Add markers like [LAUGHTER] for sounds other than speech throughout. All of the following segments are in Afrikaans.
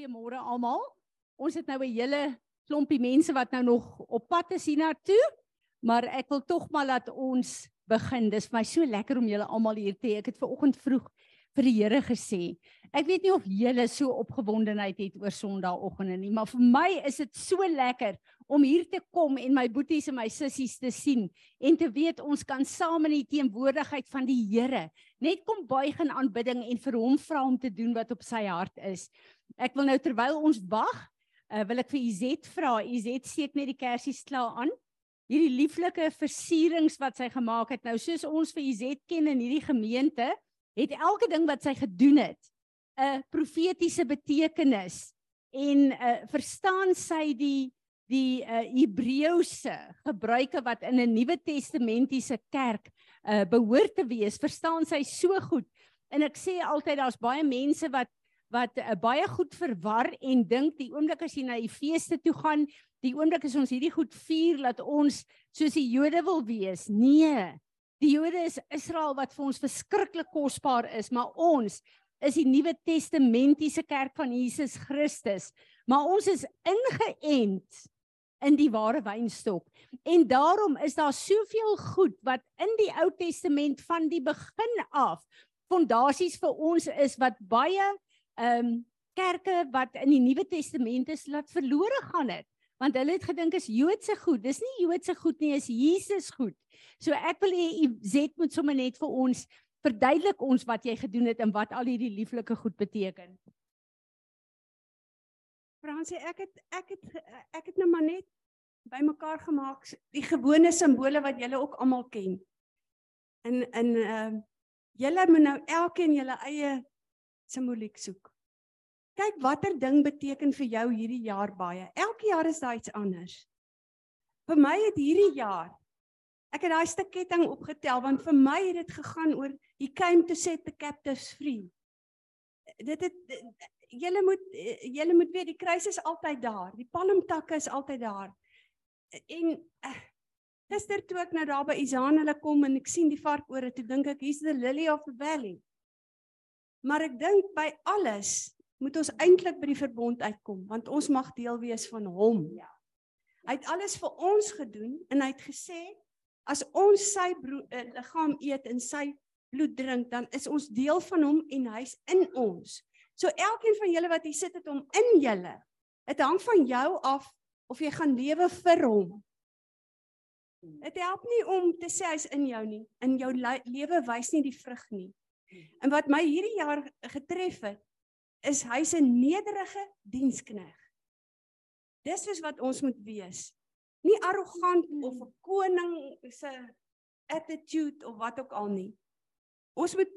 Goeiemôre almal. Ons het nou 'n hele klompie mense wat nou nog op pad is hiernatoe, maar ek wil tog maar laat ons begin. Dis vir my so lekker om julle almal hier te hê. Ek het ver oggend vroeg vir die Here gesê. Ek weet nie of julle so opgewondenheid het oor Sondagoggende nie, maar vir my is dit so lekker om hier te kom en my boeties en my sissies te sien en te weet ons kan saam in die teenwoordigheid van die Here net kom buig in aanbidding en vir hom vra om te doen wat op sy hart is. Ek wil nou terwyl ons wag, uh, wil ek vir Izet vra. Izet steek net die kersies klaar aan. Hierdie lieflike versierings wat sy gemaak het. Nou soos ons vir Izet ken in hierdie gemeente, het elke ding wat sy gedoen het 'n profetiese betekenis en uh, verstaan sy die die uh, Hebreëse gebruike wat in 'n Nuwe Testamentiese kerk uh, behoort te wees, verstaan sy so goed. En ek sê altyd daar's baie mense wat wat uh, baie goed verwar en dink die oomblik as jy na die feeste toe gaan, die oomblik as ons hierdie goed vier dat ons soos die Jode wil wees. Nee. Die Jode is Israel wat vir ons verskriklik kosbaar is, maar ons is die Nuwe Testamentiese kerk van Jesus Christus. Maar ons is ingeënt in die ware wynstok. En daarom is daar soveel goed wat in die Ou Testament van die begin af fondasies vir ons is wat baie ehm um, kerke wat in die Nuwe Testament is laat verlore gaan het want hulle het gedink is Joodse goed dis nie Joodse goed nie is Jesus goed so ek wil hê u Zet moet sommer net vir ons verduidelik ons wat jy gedoen het en wat al hierdie lieflike goed beteken Fransie ek het ek het ek het nou maar net bymekaar gemaak die gewone simbole wat julle ook almal ken in in ehm uh, julle moet nou elkeen julle eie simboliek soek. Kyk watter ding beteken vir jou hierdie jaar baie. Elke jaar is daar iets anders. Vir my het hierdie jaar ek het daai stuk ketting opgetel want vir my het dit gegaan oor he came to set the captives free. Dit het julle moet julle moet weet die kruis is altyd daar. Die palmtakke is altyd daar. En uh, gister toe ek nou daar by Isaan hulle kom en ek sien die varkore, toe dink ek hier's the lily of the valley. Maar ek dink by alles moet ons eintlik by die verbond uitkom want ons mag deel wees van hom. Ja. Hy het alles vir ons gedoen en hy het gesê as ons sy uh, liggaam eet en sy bloed drink dan is ons deel van hom en hy's in ons. So elkeen van julle wat hier sit het hom in julle. Dit hang van jou af of jy gaan lewe vir hom. Dit help nie om te sê hy's in jou nie. In jou lewe wys nie die vrug nie. En wat my hierdie jaar getref het, is hy's 'n nederige dienskneg. Dis is wat ons moet wees. Nie arrogant of 'n koning se attitude of wat ook al nie. Ons moet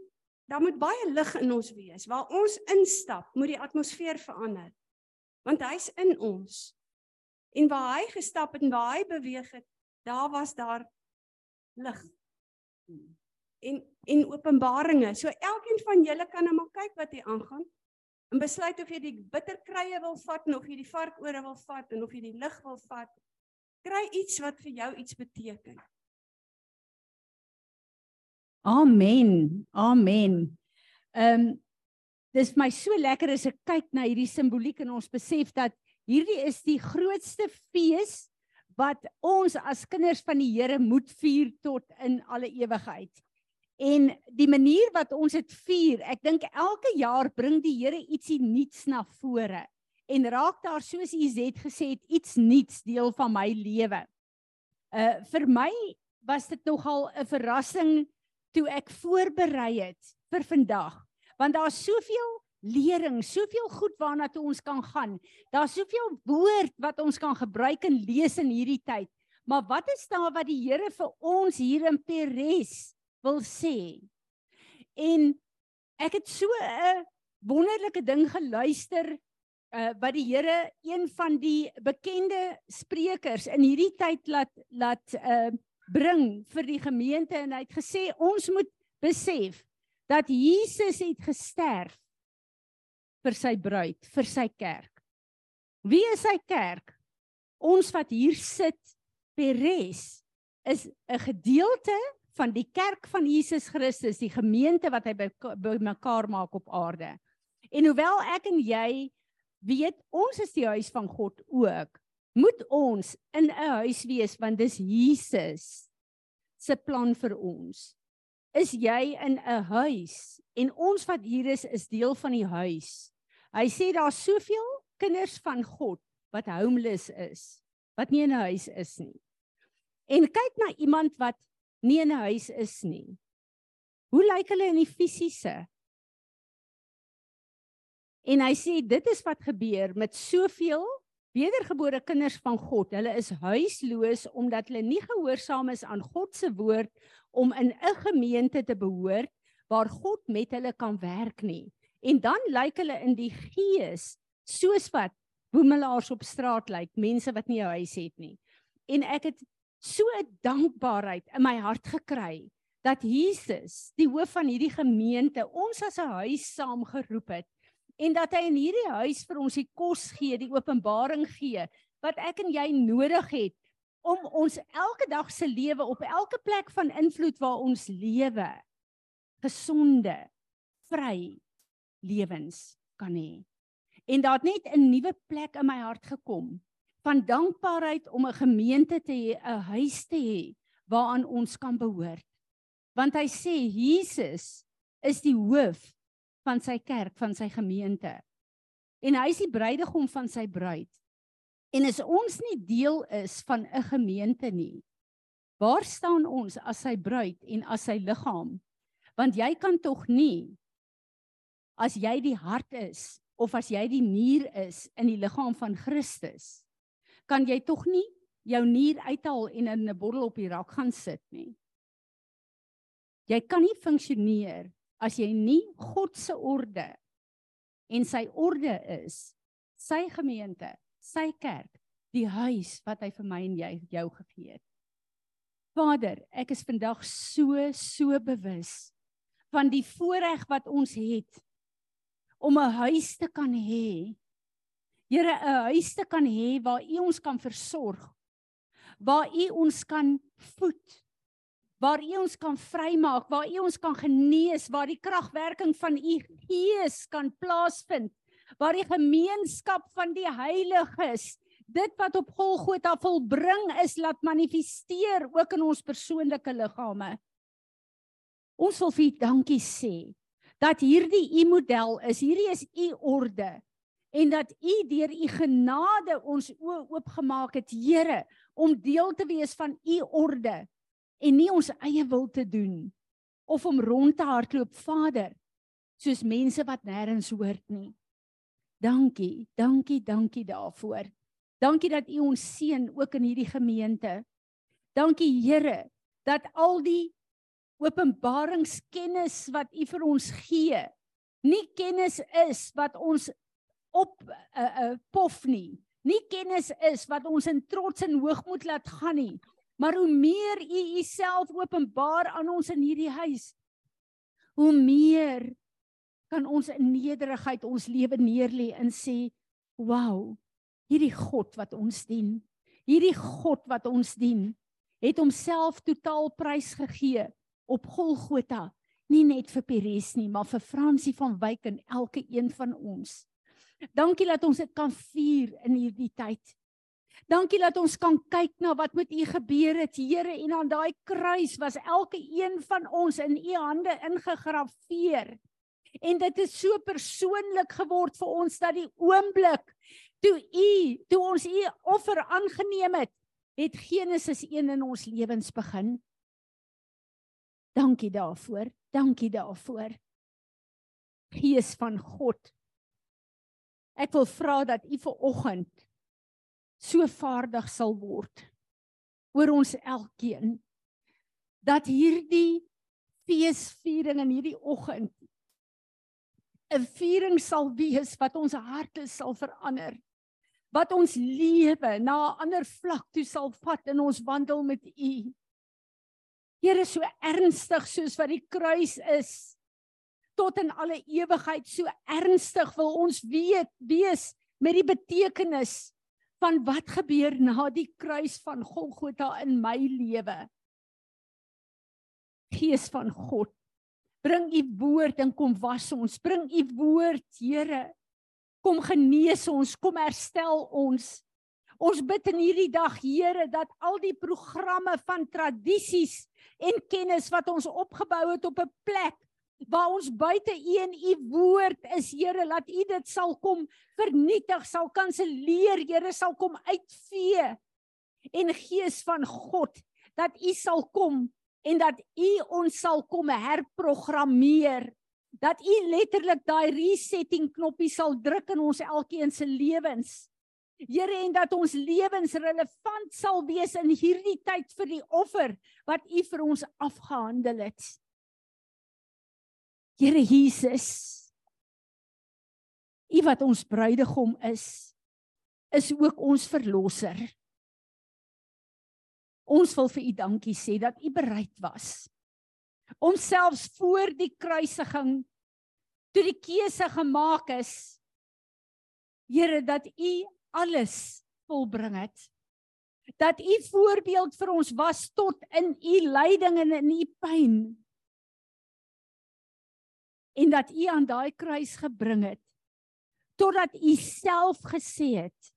daar moet baie lig in ons wees. Waar ons instap, moet die atmosfeer verander. Want hy's in ons. En waar hy gestap het en waar hy beweeg het, daar was daar lig en en openbaringe. So elkeen van julle kan nou maar kyk wat hier aangaan en besluit of jy die bitterkrye wil vat en of jy die varkore wil vat en of jy die lig wil vat. Kry iets wat vir jou iets beteken. Amen. Amen. Ehm um, dis my so lekker as ek kyk na hierdie simboliek en ons besef dat hierdie is die grootste fees wat ons as kinders van die Here moet vier tot in alle ewigheid. En die manier wat ons dit vier, ek dink elke jaar bring die Here ietsie nuuts na vore en raak daar soos u het gesê het iets nuuts deel van my lewe. Uh vir my was dit nogal 'n verrassing toe ek voorberei het vir vandag want daar's soveel lering, soveel goed waarna toe ons kan gaan. Daar's soveel woord wat ons kan gebruik en lees in hierdie tyd. Maar wat is daar wat die Here vir ons hier in Peres wil sê? En ek het so 'n wonderlike ding geluister uh wat die Here een van die bekende sprekers in hierdie tyd laat laat uh bring vir die gemeente en hy het gesê ons moet besef dat Jesus het gesterf vir sy bruid, vir sy kerk. Wie is sy kerk? Ons wat hier sit, Peres, is 'n gedeelte van die kerk van Jesus Christus, die gemeente wat hy bymekaar maak op aarde. En hoewel ek en jy weet ons is die huis van God ook. Moet ons in 'n huis wees want dis Jesus se plan vir ons. Is jy in 'n huis en ons wat hier is is deel van die huis. Hy sê daar's soveel kinders van God wat homeless is, wat nie in 'n huis is nie. En kyk na iemand wat nie in 'n huis is nie. Hoe lyk hulle in die fisiese? En hy sê dit is wat gebeur met soveel wedergebore kinders van God. Hulle is huisloos omdat hulle nie gehoorsaam is aan God se woord om in 'n gemeente te behoort waar God met hulle kan werk nie. En dan lyk hulle in die gees soos wat boemelaars op straat lyk, mense wat nie 'n huis het nie. En ek het so 'n dankbaarheid in my hart gekry dat Jesus, die hoof van hierdie gemeente, ons as 'n huis saam geroep het en dat hy in hierdie huis vir ons die kos gee, die openbaring gee wat ek en jy nodig het om ons elke dag se lewe op elke plek van invloed waar ons lewe gesonde, vry lewens kan hê. En daar het net 'n nuwe plek in my hart gekom van dankbaarheid om 'n gemeente te hê, 'n huis te hê waaraan ons kan behoort. Want hy sê Jesus is die hoof van sy kerk, van sy gemeente. En hy is die bruidegom van sy bruid. En as ons nie deel is van 'n gemeente nie, waar staan ons as sy bruid en as sy liggaam? Want jy kan tog nie as jy die hart is of as jy die nier is in die liggaam van Christus, kan jy tog nie jou nier uithaal en in 'n bottel op die rak gaan sit nie. Jy kan nie funksioneer as jy nie God se orde en sy orde is sy gemeente, sy kerk, die huis wat hy vir my en jy jou gegee het. Vader, ek is vandag so so bewus van die voorreg wat ons het om 'n huis te kan hê. Here, 'n huis te kan hê waar U ons kan versorg. Waar U ons kan voed waar U ons kan vrymaak, waar U ons kan genees, waar die kragwerking van U Gees kan plaasvind, waar die gemeenskap van die heiliges dit wat op Golgotha volbring is laat manifesteer ook in ons persoonlike liggame. Ons wil vir U dankie sê dat hierdie U model is, hierdie is U orde en dat U deur U genade ons oopgemaak het, Here, om deel te wees van U orde en nie ons eie wil te doen of om rond te hardloop Vader soos mense wat nêrens hoort nie. Dankie, dankie, dankie daarvoor. Dankie dat U ons seën ook in hierdie gemeente. Dankie Here dat al die openbaringskennis wat U vir ons gee, nie kennis is wat ons op 'n uh, eh, uh, pof nie. Nie kennis is wat ons in trots en hoogmoed laat gaan nie, Maar hoe meer u uself openbaar aan ons in hierdie huis, hoe meer kan ons in nederigheid ons lewe neerlê en sê, "Wow, hierdie God wat ons dien, hierdie God wat ons dien, het homself totaal prys gegee op Golgotha, nie net vir Peres nie, maar vir Fransie van Wyk en elke een van ons." Dankie dat ons dit kan vier in hierdie tyd. Dankie dat ons kan kyk na wat met u gebeur het, Here, en aan daai kruis was elke een van ons in u hande ingegrafieer. En dit het so persoonlik geword vir ons dat die oomblik toe u, toe ons u offer aangeneem het, het Genesis 1 in ons lewens begin. Dankie daarvoor. Dankie daarvoor. Gees van God. Ek wil vra dat u vir oggend so vaardig sal word oor ons elkeen dat hierdie feesviering in hierdie oggend 'n viering sal wees wat ons harte sal verander wat ons lewe na 'n ander vlak toe sal vat in ons wandel met U. Here so ernstig soos wat die kruis is tot in alle ewigheid so ernstig wil ons weet wees met die betekenis van wat gebeur na die kruis van Golgotha in my lewe. Gees van God, bring u woord en kom was ons. Bring u woord, Here. Kom genees ons, kom herstel ons. Ons bid in hierdie dag, Here, dat al die programme van tradisies en kennis wat ons opgebou het op 'n plek waar ons buite U en U woord is, Here, laat U dit sal kom vernietig, sal kanselleer, Here, sal kom uitvee. En Gees van God, dat U sal kom en dat U ons sal kom herprogrammeer. Dat U letterlik daai resetting knoppie sal druk in ons elkeen se lewens. Here en dat ons lewens relevant sal wees in hierdie tyd vir die offer wat U vir ons afgehandel het. Here Jesus. U wat ons bruidegom is, is ook ons verlosser. Ons wil vir U dankie sê dat U bereid was om selfs voor die kruisiging toe die keuse gemaak is Here dat U alles volbring het. Dat U voorbeeld vir ons was tot in U lyding en in U pyn. En dat U aan daai kruis gebring het totdat U self gesê het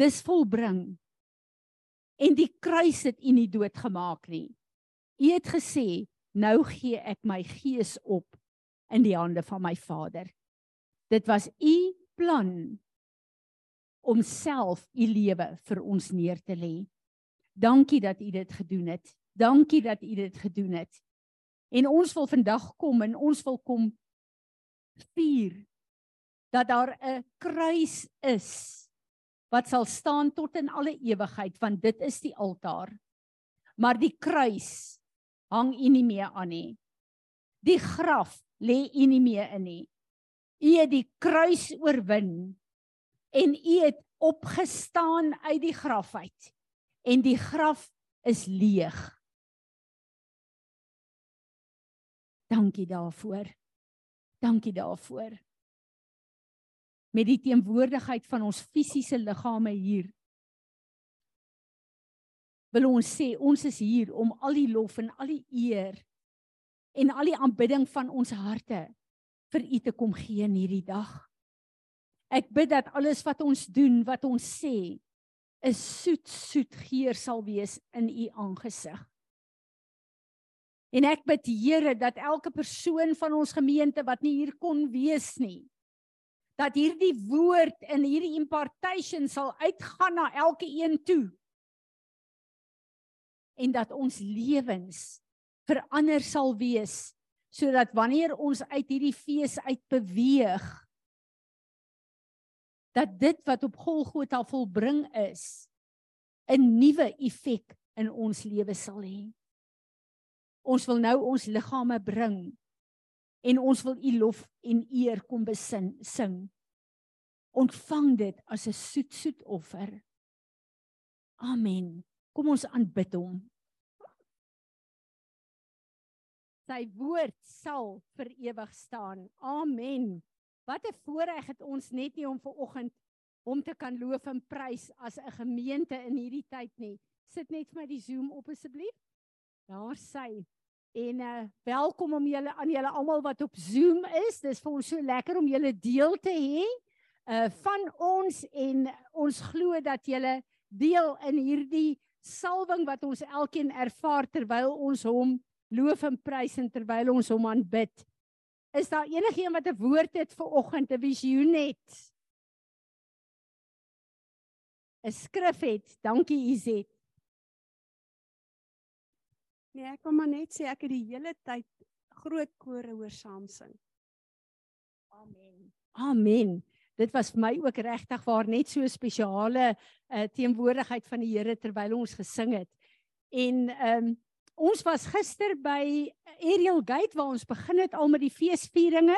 dis volbring en die kruis het u nie doodgemaak nie. U het gesê, nou gee ek my gees op in die hande van my Vader. Dit was u plan om self u lewe vir ons neer te lê. Dankie dat u dit gedoen het. Dankie dat u dit gedoen het. En ons wil vandag kom en ons wil kom vier dat daar 'n kruis is wat sal staan tot in alle ewigheid want dit is die altaar. Maar die kruis hang u nie meer aan nie. Die graf lê u nie meer in nie. U het die kruis oorwin en u het opgestaan uit die graf uit en die graf is leeg. Dankie daarvoor. Dankie daarvoor met die teenwoordigheid van ons fisiese liggame hier. Wil ons sê ons is hier om al die lof en al die eer en al die aanbidding van ons harte vir U te kom gee in hierdie dag. Ek bid dat alles wat ons doen, wat ons sê, 'n soet soet geur sal wees in U aangesig. En ek bid Here dat elke persoon van ons gemeente wat nie hier kon wees nie, dat hierdie woord en hierdie impartation sal uitgaan na elke een toe en dat ons lewens verander sal wees sodat wanneer ons uit hierdie fees uit beweeg dat dit wat op Golgotha volbring is 'n nuwe effek in ons lewe sal hê. Ons wil nou ons liggame bring en ons wil u lof en eer kom besin sing. Ontvang dit as 'n soet soet offer. Amen. Kom ons aanbid hom. Sy woord sal vir ewig staan. Amen. Wat 'n voorreg het ons net nie om ver oggend om te kan loof en prys as 'n gemeente in hierdie tyd nie. Sit net vir my die Zoom op asseblief. Daar sy En uh welkom om julle aan julle almal wat op Zoom is. Dis vir ons so lekker om julle deel te hê uh van ons en ons glo dat julle deel in hierdie salwing wat ons elkeen ervaar terwyl ons hom loof en prys en terwyl ons hom aanbid. Is daar enigiemand wat 'n woord het vir oggend, 'n visioen het? 'n Skrif het. Dankie Izet. Nee, ek wil maar net sê ek het die hele tyd groot kore hoor saam sing. Amen. Amen. Dit was vir my ook regtig waar net so 'n spesiale uh, teenwoordigheid van die Here terwyl ons gesing het. En ehm um, ons was gister by Ariel Gate waar ons begin het al met die feesvieringe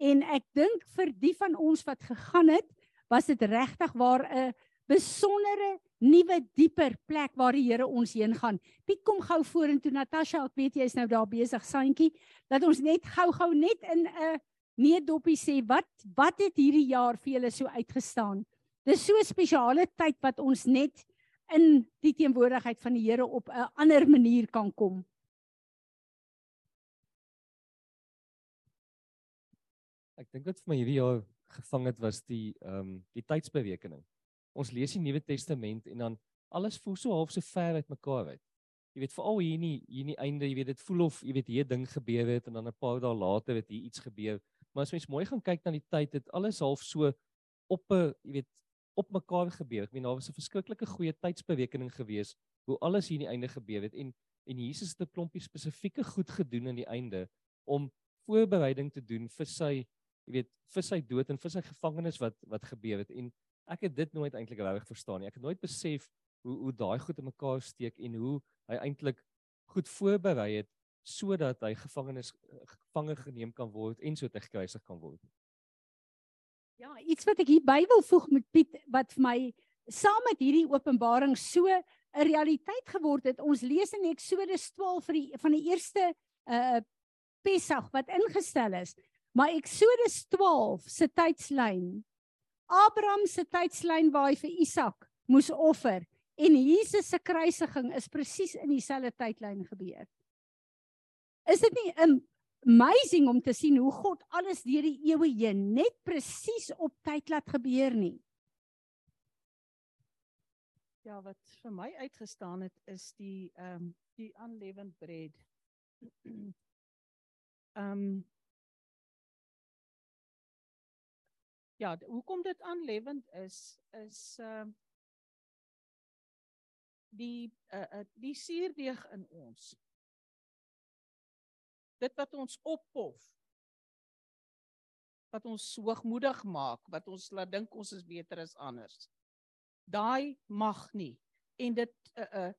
en ek dink vir die van ons wat gegaan het, was dit regtig waar 'n besondere nuwe dieper plek waar die Here ons heen gaan. Piet kom gou vorentoe Natasha, ek weet jy is nou daar besig, Santjie. Laat ons net gou-gou net in 'n uh, nee doppie sê wat wat het hierdie jaar vir julle so uitgestaan? Dis so 'n spesiale tyd wat ons net in die teenwoordigheid van die Here op 'n ander manier kan kom. Ek dink wat vir my hierdie jaar gevang het was die ehm um, die tydsberekening. Ons lees die Nuwe Testament en dan alles voel so half so ver uit mekaar uit. Jy weet veral hier nie hier nie einde, jy weet dit voel of jy weet hier ding gebeur het en dan 'n paar dae later het hier iets gebeur. Maar as mens mooi gaan kyk na die tyd, het alles half so op 'n jy weet op mekaar gebeur. Ek meen daar was 'n verskriklike goeie tydsberekening gewees hoe alles hier in die einde gebeur het en en Jesus het 'n klompie spesifieke goed gedoen aan die einde om voorbereiding te doen vir sy jy weet vir sy dood en vir sy gevangenes wat wat gebeur het en ek het dit nooit eintlik regtig verstaan nie. Ek het nooit besef hoe hoe daai goed in mekaar steek en hoe hy eintlik goed voorberei het sodat hy gevangenes gevange geneem kan word en so te gekruisig kan word. Ja, iets wat ek hier by wil voeg met Piet wat vir my saam met hierdie openbaring so 'n realiteit geword het. Ons lees in Eksodus 12 vir die van die eerste uh Pesach wat ingestel is. Maar Eksodus 12 se tydslyn. Abraham se tydslyn waar hy vir Isak moes offer en Jesus se kruisiging is presies in dieselfde tydlyn gebeur. Is dit nie amazing om te sien hoe God alles deur die eeue heen net presies op tyd laat gebeur nie? Ja, wat vir my uitgestaan het is die ehm um, die unleavened bread. [CLEARS THROAT] Ehm um, Ja, hoekom dit unleavened is is uh, die uh, uh die suurdeeg in ons. Dit wat ons oppof. Wat ons hoogmoedig maak, wat ons laat dink ons is beter as anders daai mag nie en dit uh uh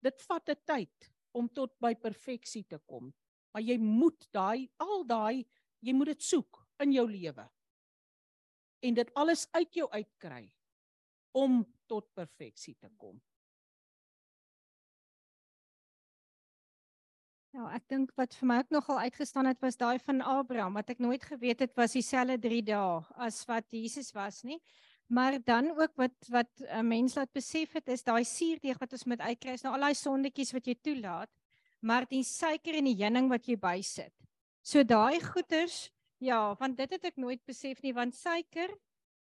dit vat 'n tyd om tot by perfeksie te kom maar jy moet daai al daai jy moet dit soek in jou lewe en dit alles uit jou uitkry om tot perfeksie te kom Ja, ek dink wat vir my ook nogal uitgestaan het was daai van Abraham wat ek nooit geweet het was dieselfde 3 dae as wat Jesus was nie. Maar dan ook wat wat 'n mens laat besef het is daai suurdeeg wat ons moet uitkry is nou al daai sondetjies wat jy toelaat, maar die suiker en die heuning wat jy bysit. So daai goeters, ja, want dit het ek nooit besef nie want suiker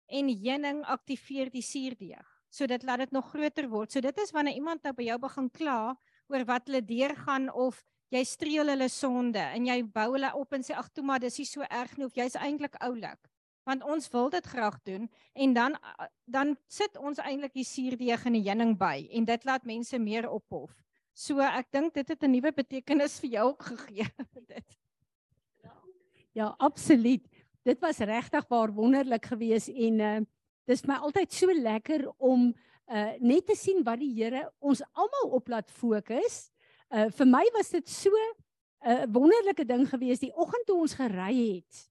en heuning aktiveer die suurdeeg. So dit laat dit nog groter word. So dit is wanneer iemand nou by jou begin kla oor wat hulle deurgaan of jy streel hulle sonde en jy bou hulle op en sê ag toe maar dis nie so erg nie of jy's eintlik oulik want ons wil dit graag doen en dan dan sit ons eintlik die suurdeeg in die heuning by en dit laat mense meer ophof. So ek dink dit het 'n nuwe betekenis vir jou ook [LAUGHS] gegee dit. Ja, absoluut. Dit was regtig waar wonderlik geweest en uh dis my altyd so lekker om uh net te sien wat die Here ons almal op laat fokus. Uh vir my was dit so 'n uh, wonderlike ding geweest die oggend toe ons gery het.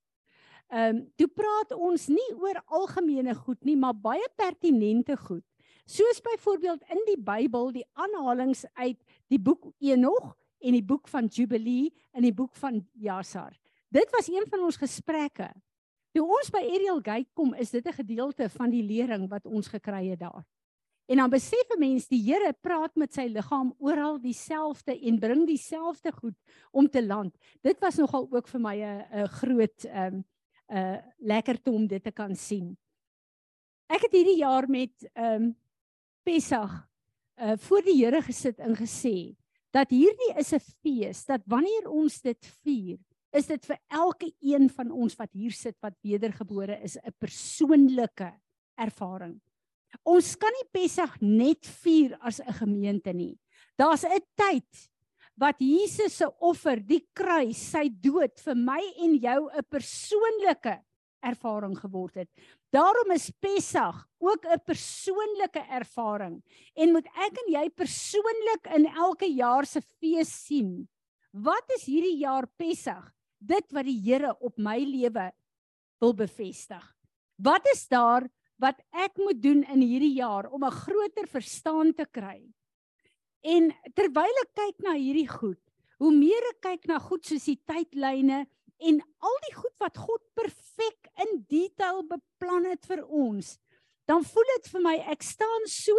Ehm um, toe praat ons nie oor algemene goed nie, maar baie pertinente goed. Soos byvoorbeeld in die Bybel die aanhalinge uit die boek Enog en die boek van Jubilee en die boek van Jasar. Dit was een van ons gesprekke. Toe ons by Ariel Gate kom, is dit 'n gedeelte van die lering wat ons gekry het daar. En dan besef 'n mens die Here praat met sy liggaam oral dieselfde en bring dieselfde goed om te land. Dit was nogal ook vir my 'n 'n groot ehm um, uh lekker toe om dit te kan sien. Ek het hierdie jaar met ehm um, Pessag uh voor die Here gesit en gesê dat hierdie is 'n fees dat wanneer ons dit vier, is dit vir elke een van ons wat hier sit wat wedergebore is 'n persoonlike ervaring. Ons kan nie Pessag net vier as 'n gemeente nie. Daar's 'n tyd wat Jesus se offer, die kruis, sy dood vir my en jou 'n persoonlike ervaring geword het. Daarom is Pessag ook 'n persoonlike ervaring en moet ek en jy persoonlik in elke jaar se fees sien. Wat is hierdie jaar Pessag? Dit wat die Here op my lewe wil bevestig. Wat is daar wat ek moet doen in hierdie jaar om 'n groter verstaan te kry En terwyl ek kyk na hierdie goed, hoe meer ek kyk na goed soos die tydlyne en al die goed wat God perfek in detail beplan het vir ons, dan voel dit vir my ek staan so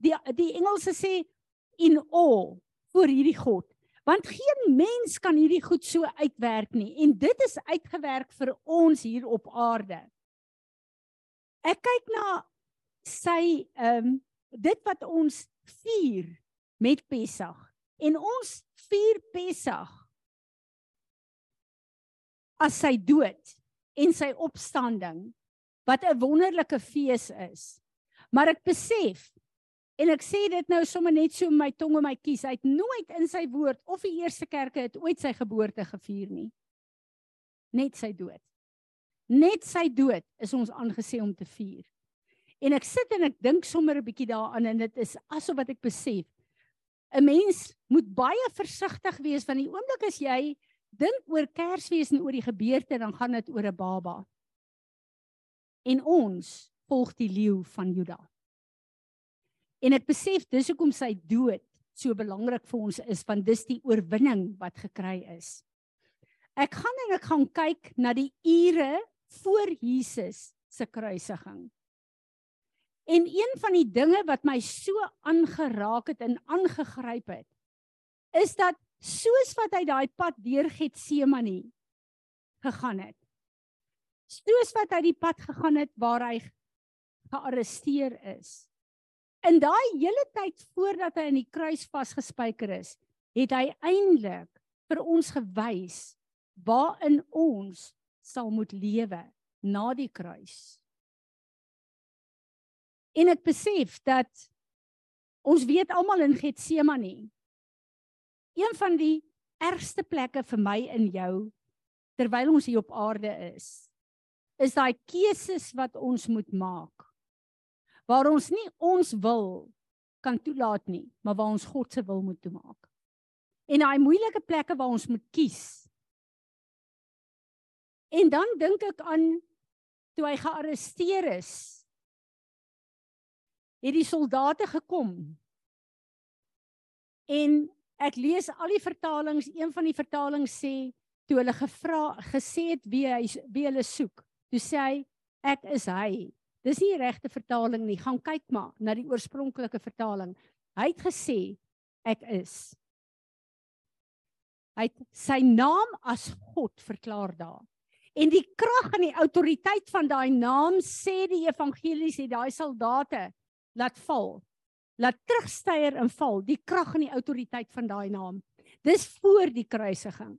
die die Engelse sê in awe voor hierdie God. Want geen mens kan hierdie goed so uitwerk nie en dit is uitgewerk vir ons hier op aarde. Ek kyk na sy ehm um, dit wat ons vier met Pessach en ons vier Pessach as sy dood en sy opstanding wat 'n wonderlike fees is. Maar ek besef en ek sê dit nou sommer net so my tong en my kies, hy het nooit in sy woord of die eerste kerke het ooit sy geboorte gevier nie. Net sy dood. Net sy dood is ons aangesê om te vier. En ek sit en ek dink sommer 'n bietjie daaraan en dit is asof wat ek besef 'n mens moet baie versigtig wees van die oomblik as jy dink oor Kersfees en oor die gebeurte dan gaan dit oor 'n baba. En ons volg die leeu van Juda. En ek besef dis hoekom sy dood so belangrik vir ons is want dis die oorwinning wat gekry is. Ek gaan en ek gaan kyk na die ure voor Jesus se kruisiging. En een van die dinge wat my so aangeraak het en aangegryp het, is dat soos wat hy daai pad deur Getsemane gegaan het. Soos wat hy die pad gegaan het waar hy gearresteer is. In daai hele tyd voordat hy aan die kruis vasgespijker is, het hy eintlik vir ons gewys waarin ons sal moet lewe na die kruis. En ek besef dat ons weet almal in Getsemane een van die ergste plekke vir my en jou terwyl ons hier op aarde is is daai keuses wat ons moet maak waar ons nie ons wil kan toelaat nie maar waar ons God se wil moet toemaak en daai moeilike plekke waar ons moet kies en dan dink ek aan toe hy gearresteer is het die soldate gekom en ek lees al die vertalings, een van die vertalings sê toe hulle gevra gesê het wie hy wie hulle soek. Toe sê hy ek is hy. Dis nie die regte vertaling nie. Gaan kyk maar na die oorspronklike vertaling. Hy het gesê ek is. Hy het sy naam as God verklaar daar. En die krag en die autoriteit van daai naam sê die evangelies het daai soldate laat val laat terugstyer en val die krag en die autoriteit van daai naam. Dis voor die kruisiging.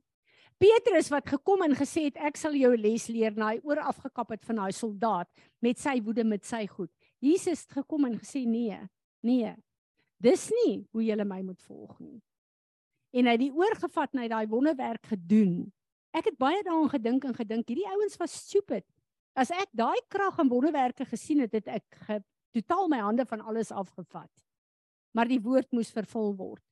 Petrus wat gekom en gesê het ek sal jou les leer na hy oor afgekap het van daai soldaat met sy woede met sy goed. Jesus het gekom en gesê nee, nee. Dis nie hoe jy my moet volg nie. En hy het die oorgevat en hy daai wonderwerk gedoen. Ek het baie daaraan gedink en gedink hierdie ouens was stupid. As ek daai krag en wonderwerke gesien het, het ek totaal my hande van alles afgevat maar die woord moes vervul word.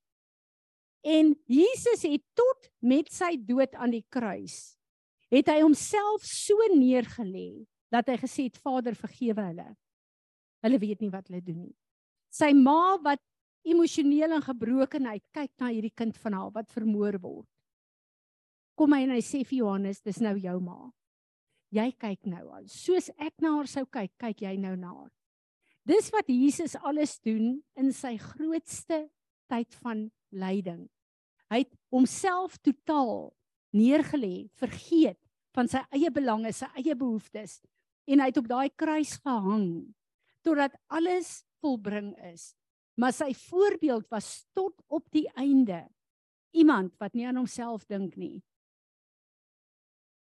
En Jesus het tot met sy dood aan die kruis het hy homself so neergelê dat hy gesê het Vader vergewe hulle. Hulle weet nie wat hulle doen nie. Sy ma wat emosioneel en gebrokenheid kyk na hierdie kind van haar wat vermoor word. Kom hy en hy sê vir Johannes, dis nou jou ma. Jy kyk nou aan. Soos ek na haar sou kyk, kyk jy nou na haar. Dis wat Jesus alles doen in sy grootste tyd van lyding. Hy het homself totaal neergelê, vergeet van sy eie belange, sy eie behoeftes en hy het op daai kruis gehang totdat alles volbring is. Maar sy voorbeeld was tot op die einde iemand wat nie aan homself dink nie,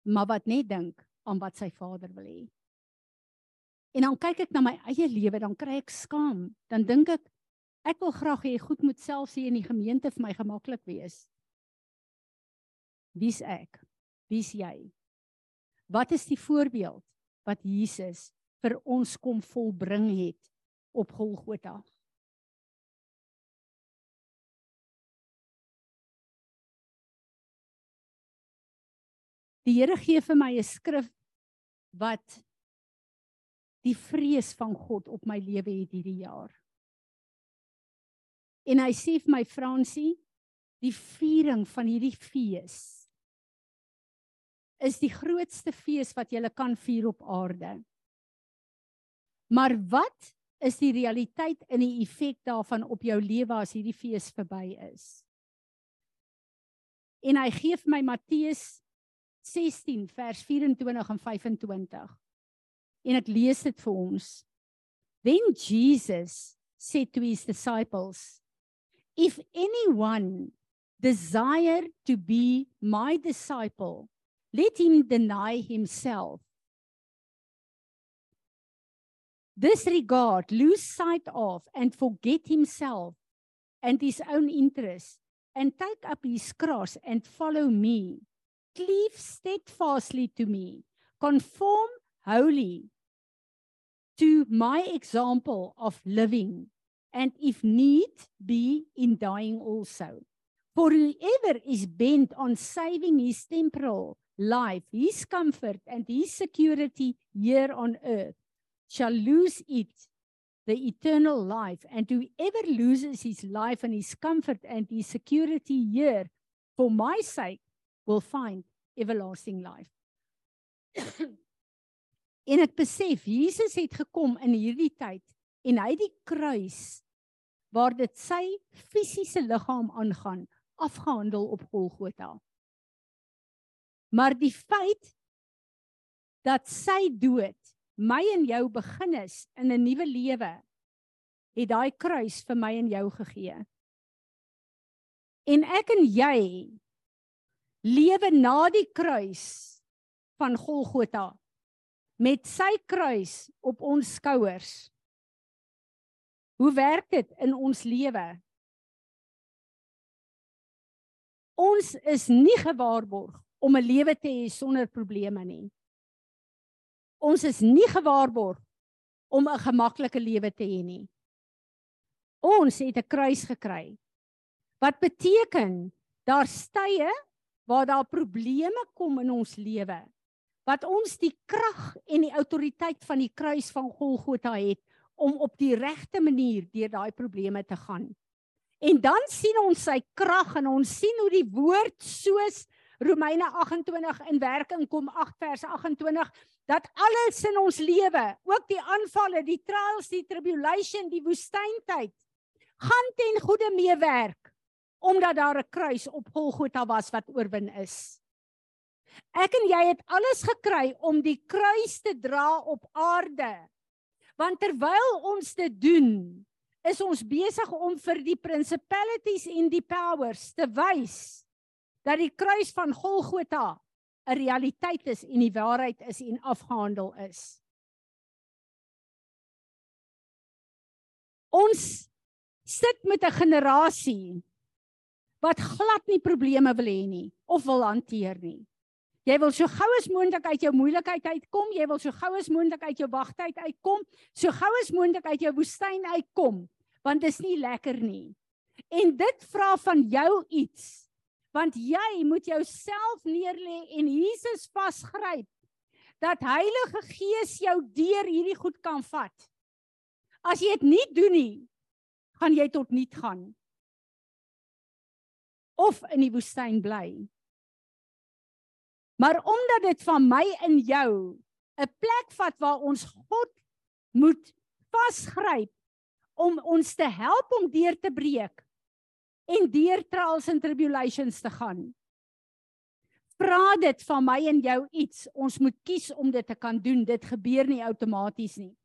maar wat net dink aan wat sy Vader wil hê. En dan kyk ek na my eie lewe, dan kry ek skaam. Dan dink ek ek wil graag hê goed moet selfs hier in die gemeente vir my gemaklik wees. Wie's ek? Wie's jy? Wat is die voorbeeld wat Jesus vir ons kom volbring het op Golgotha? Die Here gee vir my 'n skrif wat die vrees van God op my lewe het hierdie jaar. En hy sê vir my Fransie, die viering van hierdie fees is die grootste fees wat jy kan vier op aarde. Maar wat is die realiteit in die effek daarvan op jou lewe as hierdie fees verby is? En hy gee vir my Matteus 16 vers 24 en 25. En ek lees dit vir ons. Then Jesus said to his disciples, If anyone desire to be my disciple, let him deny himself. Disregard, lose sight of, and forget himself and his own interests, and take up his cross and follow me. Cleave steadfastly to me, conform wholly to my example of living, and if need be, in dying also. For whoever is bent on saving his temporal life, his comfort, and his security here on earth, shall lose it, the eternal life. And whoever loses his life and his comfort and his security here, for my sake, will find everlasting life. [CLEARS THROAT] en ek besef Jesus het gekom in hierdie tyd en hy die kruis waar dit sy fisiese liggaam aangaan afgehandel op Golgotha. Maar die feit dat sy dood my en jou begin is in 'n nuwe lewe het daai kruis vir my en jou gegee. En ek en jy lewe na die kruis van Golgotha met sy kruis op ons skouers. Hoe werk dit in ons lewe? Ons is nie gewaarborg om 'n lewe te hê sonder probleme nie. Ons is nie gewaarborg om 'n gemaklike lewe te hê nie. Ons het 'n kruis gekry. Wat beteken daar stye waar daar probleme kom in ons lewe wat ons die krag en die autoriteit van die kruis van Golgotha het om op die regte manier deur daai probleme te gaan. En dan sien ons sy krag en ons sien hoe die woord soos Romeine 28 in werking kom 8 vers 28 dat alles in ons lewe, ook die aanvalle, die trials, die tribulation, die woestyntyd gaan ten goeie meewerk omdat daar 'n kruis op Golgotha was wat oorwin is. Ek en jy het alles gekry om die kruis te dra op aarde. Want terwyl ons dit doen, is ons besig om vir die principalities en die powers te wys dat die kruis van Golgotha 'n realiteit is en die waarheid is en afgehandel is. Ons sit met 'n generasie wat glad nie probleme wil hê nie of wil hanteer nie. Jy wil so gou as moontlik uit jou moeilikheid uitkom, jy wil so gou as moontlik uit jou wagtyd uitkom, so gou as moontlik uit jou woestyn uitkom, want dit is nie lekker nie. En dit vra van jou iets. Want jy moet jouself neerlê en Jesus vasgryp dat Heilige Gees jou deur hierdie goed kan vat. As jy dit nie doen nie, gaan jy tot niet gaan. Of in die woestyn bly. Maar omdat dit van my en jou 'n plek vat waar ons God moet vasgryp om ons te help om deur te breek en deur trials and tribulations te gaan. Vra dit van my en jou iets. Ons moet kies om dit te kan doen. Dit gebeur nie outomaties nie.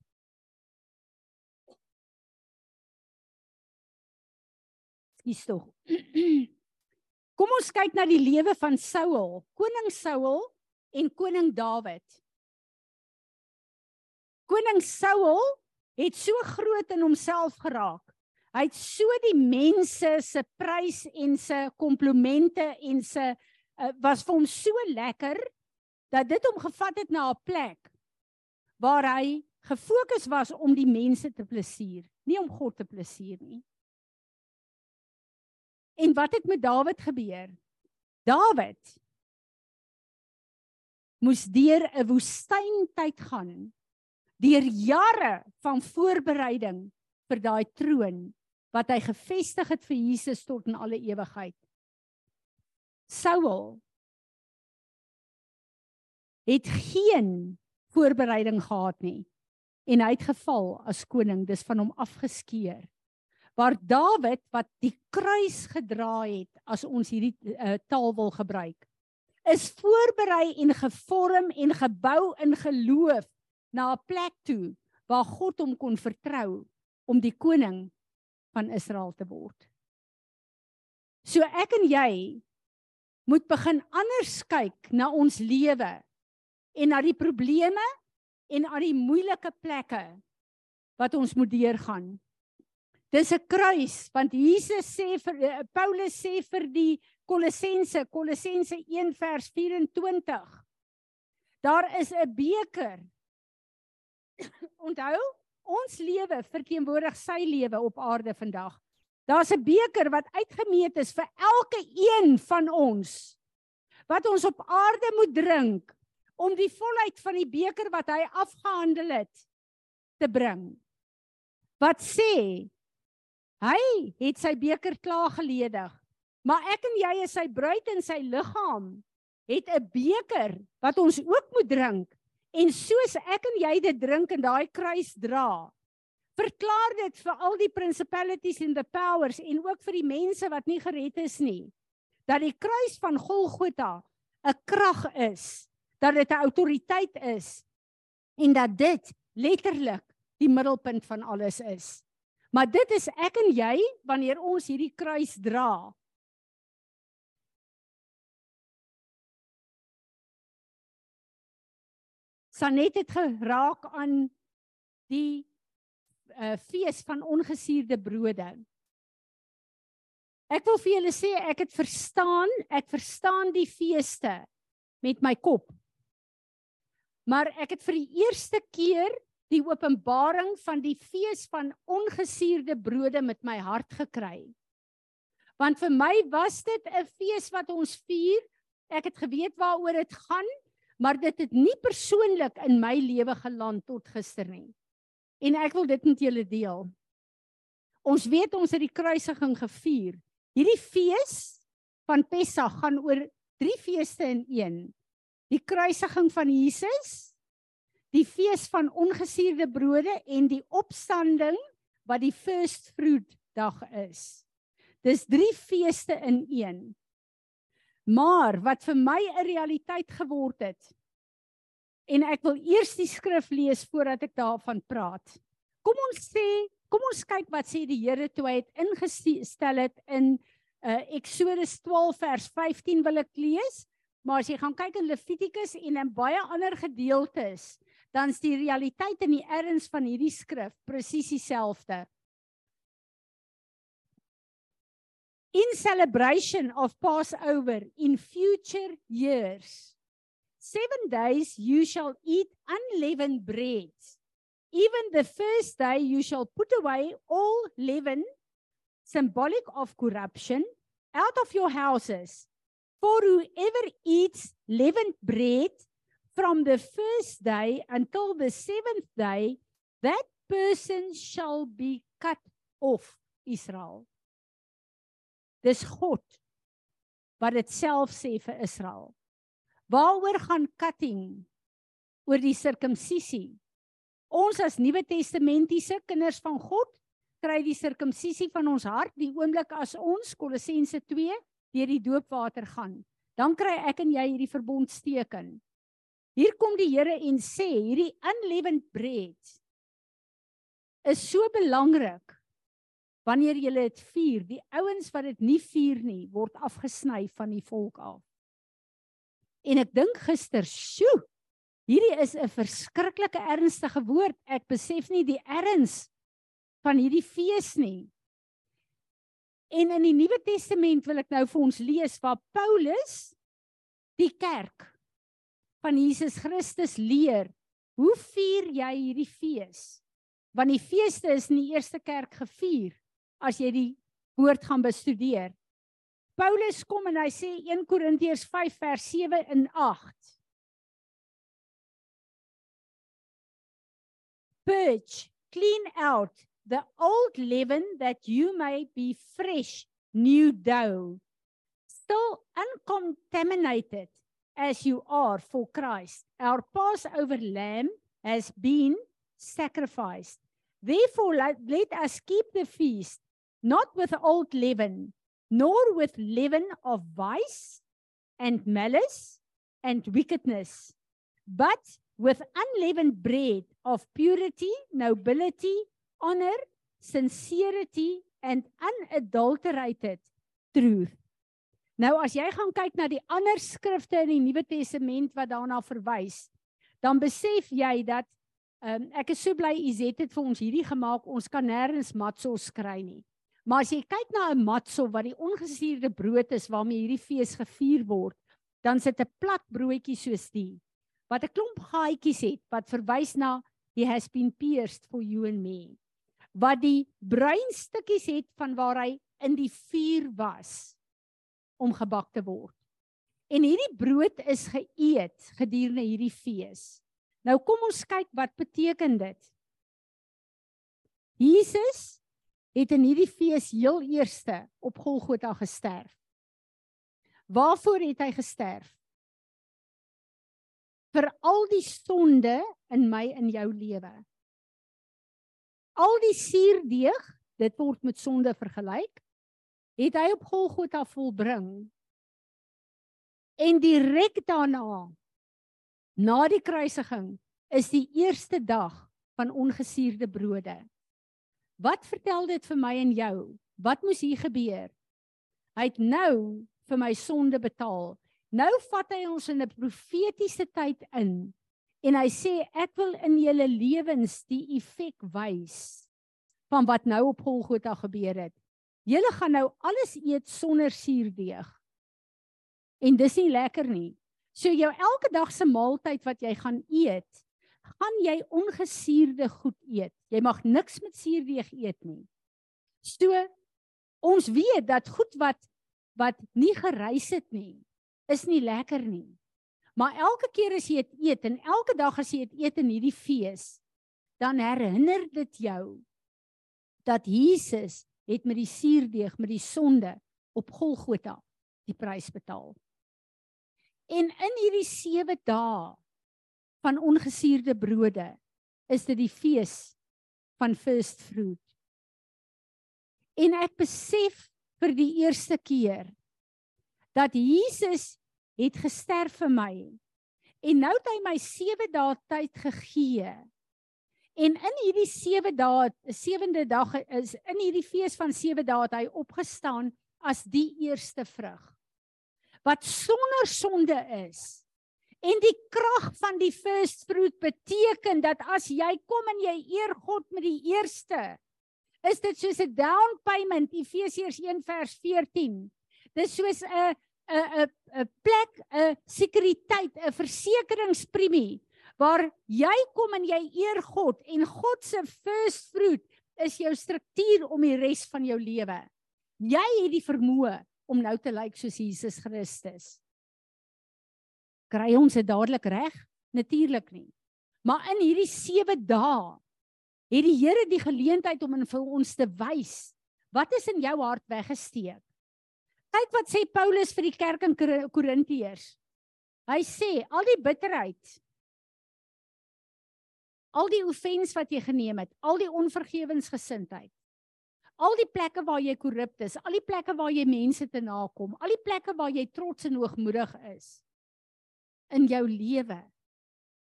Dis tog. [CLEARS THROAT] Kom ons kyk na die lewe van Saul, koning Saul en koning Dawid. Koning Saul het so groot in homself geraak. Hy het so die mense se prys en se komplimente en se uh, was vir hom so lekker dat dit hom gevat het na 'n plek waar hy gefokus was om die mense te plesier, nie om God te plesier nie. En wat het met Dawid gebeur? Dawid moes deur 'n woestyntyd gaan. Deur jare van voorbereiding vir daai troon wat hy gevestig het vir Jesus tot in alle ewigheid. Saul het geen voorbereiding gehad nie en hy het geval as koning dis van hom afgeskeur waar Dawid wat die kruis gedra het as ons hierdie uh, taal wil gebruik is voorberei en gevorm en gebou in geloof na 'n plek toe waar God hom kon vertrou om die koning van Israel te word. So ek en jy moet begin anders kyk na ons lewe en na die probleme en na die moeilike plekke wat ons moet deurgaan. Dis 'n kruis want Jesus sê vir eh, Paulus sê vir die Kolossense Kolossense 1 vers 24 Daar is 'n beker. [COUGHS] Onthou, ons lewe verteenwoordig sy lewe op aarde vandag. Daar's 'n beker wat uitgemeet is vir elke een van ons wat ons op aarde moet drink om die volheid van die beker wat hy afgehandel het te bring. Wat sê hy het sy beker klaar geledig, maar ek en jy is sy bruid en sy liggaam het 'n beker wat ons ook moet drink. En soos ek en jy dit drink en daai kruis dra verklaar dit vir al die principalities and the powers en ook vir die mense wat nie gered is nie dat die kruis van Golgotha 'n krag is dat dit 'n autoriteit is en dat dit letterlik die middelpunt van alles is maar dit is ek en jy wanneer ons hierdie kruis dra Sanet het geraak aan die uh, fees van ongesuurde brode. Ek wil vir julle sê ek het verstaan, ek verstaan die feeste met my kop. Maar ek het vir die eerste keer die openbaring van die fees van ongesuurde brode met my hart gekry. Want vir my was dit 'n fees wat ons vier. Ek het geweet waaroor dit gaan, maar dit het nie persoonlik in my lewe geland tot gister nie. En ek wil dit met julle deel. Ons weet ons het die kruisiging gevier. Hierdie fees van Pessach gaan oor drie feeste in een. Die kruisiging van Jesus, die fees van ongesuurde brode en die opstanding wat die first fruit dag is. Dis drie feeste in een. Maar wat vir my 'n realiteit geword het. En ek wil eers die skrif lees voordat ek daarvan praat. Kom ons sê, kom ons kyk wat sê die Here toe hy het ingestel het in uh Exodus 12 vers 15 wil ek lees. Maar as jy gaan kyk in Levitikus en in baie ander gedeeltes, dan is die realiteit en die erns van hierdie skrif presies dieselfde. in celebration of Passover in future years. Seven days you shall eat unleavened bread. Even the first day you shall put away all leaven, symbolic of corruption, out of your houses. For whoever eats leavened bread from the first day until the seventh day, that person shall be cut off, Israel. Dis God wat dit self sê vir Israel. Waaroor gaan cutting? Oor die sirkumsisie. Ons as Nuwe Testamentiese kinders van God kry die sirkumsisie van ons hart die oomblik as ons Kolossense 2 deur die doopwater gaan. Dan kry ek en jy hierdie verbondsteken. Hier kom die Here en sê hierdie unleavened bread is so belangrik wanneer jy dit vier, die ouens wat dit nie vier nie, word afgesny van die volk af. En ek dink gister, sjoe, hierdie is 'n verskriklike ernstige woord. Ek besef nie die erns van hierdie fees nie. En in die Nuwe Testament wil ek nou vir ons lees waar Paulus die kerk van Jesus Christus leer. Hoe vier jy hierdie fees? Want die feeste is in die eerste kerk gevier as jy die woord gaan bestudeer. Paulus kom en hy sê 1 Korintiërs 5 vers 7 en 8. Purge, clean out the old leaven that you may be fresh, new dough, still uncontaminated as you are for Christ. Our Passover lamb has been sacrificed. Therefore, let, let us keep the feast not with old leaven, nor with leaven of vice and malice and wickedness, but with unleavened bread of purity, nobility, honor, sincerity and unadulterated truth. Nou as jy gaan kyk na die ander skrifte in die Nuwe Testament wat daarna verwys, dan besef jy dat um, ek is so bly Izet het vir ons hierdie gemaak. Ons kan nêrens matsels kry nie. Maar as jy kyk na 'n matsel wat die ongesuurde brood is waarmee hierdie fees gevier word, dan sit 'n plat broodjie soos die wat 'n klomp gaatjies het wat verwys na he has been pierced for you and me. Wat die bruin stukkies het van waar hy in die vuur was om gebak te word. En hierdie brood is geëet gedurende hierdie fees. Nou kom ons kyk wat beteken dit. Jesus het in hierdie fees heel eerste op Golgotha gesterf. Waarvoor het hy gesterf? Vir al die sonde in my en jou lewe. Al die suurdeeg, dit word met sonde vergelyk, het hy op Golgotha volbring. En direk daarna na die kruisiging is die eerste dag van ongesuurde brode. Wat vertel dit vir my en jou? Wat moes hier gebeur? Hy het nou vir my sonde betaal. Nou vat hy ons in 'n profetiese tyd in en hy sê ek wil in julle lewens die effek wys van wat nou op Golgotha gebeur het. Julle gaan nou alles eet sonder suurdeeg. En dis nie lekker nie. So jou elke dag se maaltyd wat jy gaan eet, gaan jy ongesuurde goed eet. Jy mag niks met suurdeeg eet nie. So ons weet dat goed wat wat nie gereis het nie, is nie lekker nie. Maar elke keer as jy dit eet en elke dag as jy dit eet in hierdie fees, dan herinner dit jou dat Jesus het met die suurdeeg, met die sonde op Golgotha die prys betaal. En in hierdie 7 dae van ongesuurde brode is dit die fees van first fruit. En ek besef vir die eerste keer dat Jesus het gesterf vir my. En nou het hy my 7 dae tyd gegee. En in hierdie 7 dae, 7de dag is in hierdie fees van 7 dae het hy opgestaan as die eerste vrug wat sonder sonde is. En die krag van die first fruit beteken dat as jy kom en jy eer God met die eerste, is dit soos 'n down payment Efesiërs 1 vers 14. Dis soos 'n 'n 'n 'n plek, 'n sekuriteit, 'n versekeringspremie waar jy kom en jy eer God en God se first fruit is jou struktuur om die res van jou lewe. Jy het die vermoë om nou te lyk soos Jesus Christus. Kry ons dit dadelik reg? Natuurlik nie. Maar in hierdie 7 dae het die Here die geleentheid om vir ons te wys wat is in jou hart weggesteek. Kyk wat sê Paulus vir die kerk in Korintiërs. Hy sê al die bitterheid al die offens wat jy geneem het, al die onvergewensgesindheid, Al die plekke waar jy korrup is, al die plekke waar jy mense te nakom, al die plekke waar jy trots en hoogmoedig is in jou lewe.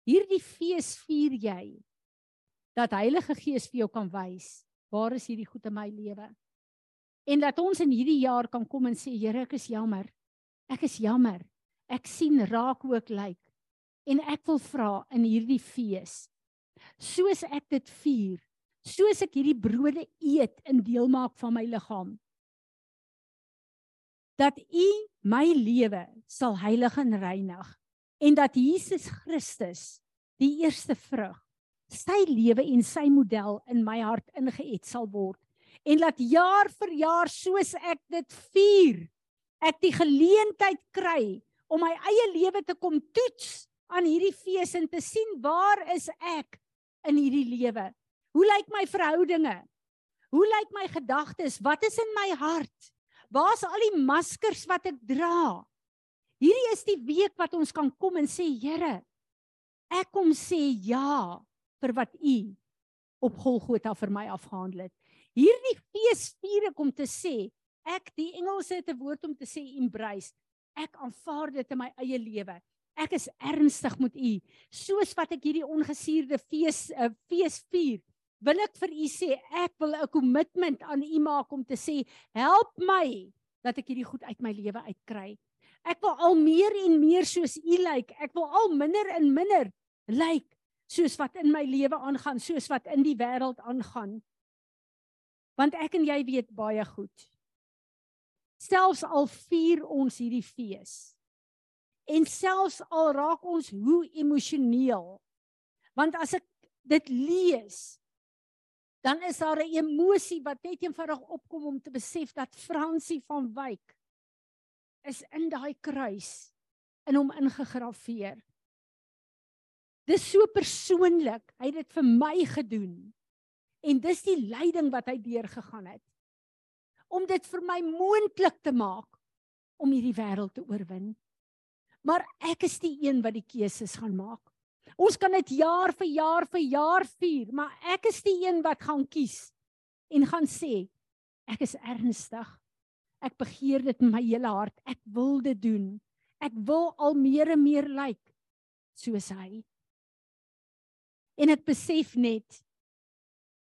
Hierdie fees vier jy dat Heilige Gees vir jou kan wys waar is hierdie goed in my lewe. En dat ons in hierdie jaar kan kom en sê Here, ek is jammer. Ek is jammer. Ek sien raak ek lyk. En ek wil vra in hierdie fees soos ek dit vier soos ek hierdie brode eet in deel maak van my liggaam dat u my lewe sal heilig en reinig en dat Jesus Christus die eerste vrug sy lewe en sy model in my hart ingeet sal word en laat jaar vir jaar soos ek dit vier ek die geleentheid kry om my eie lewe te kom toets aan hierdie fees en te sien waar is ek in hierdie lewe Hoe lyk my verhoudinge? Hoe lyk my gedagtes? Wat is in my hart? Waar's al die maskers wat ek dra? Hierdie is die week wat ons kan kom en sê, Here, ek kom sê ja vir wat U op Golgotha vir my afgehandel het. Hierdie fees vier ek om te sê, ek die Engelse het 'n woord om te sê embrace. Ek aanvaar dit in my eie lewe. Ek is ernstig met u. Soos wat ek hierdie ongesuurde fees uh, fees vier, wil ek vir u sê ek wil 'n kommitment aan u maak om te sê help my dat ek hierdie goed uit my lewe uitkry. Ek wil al meer en meer soos u lyk. Like. Ek wil al minder en minder lyk like, soos wat in my lewe aangaan, soos wat in die wêreld aangaan. Want ek en jy weet baie goed. Selfs al vier ons hierdie fees. En selfs al raak ons hoe emosioneel. Want as ek dit lees, dan is daar 'n emosie wat net eenvoudig opkom om te besef dat Fransie van Wyk is in daai kruis in hom ingegrafieer. Dis so persoonlik. Hy het dit vir my gedoen. En dis die lyding wat hy deurgegaan het. Om dit vir my moontlik te maak om hierdie wêreld te oorwin. Maar ek is die een wat die keuses gaan maak. Ons kan dit jaar vir jaar vir jaar vier, maar ek is die een wat gaan kies en gaan sê ek is ernstig. Ek begeer dit met my hele hart. Ek wil dit doen. Ek wil al meer en meer lyk like, soos hy. En ek besef net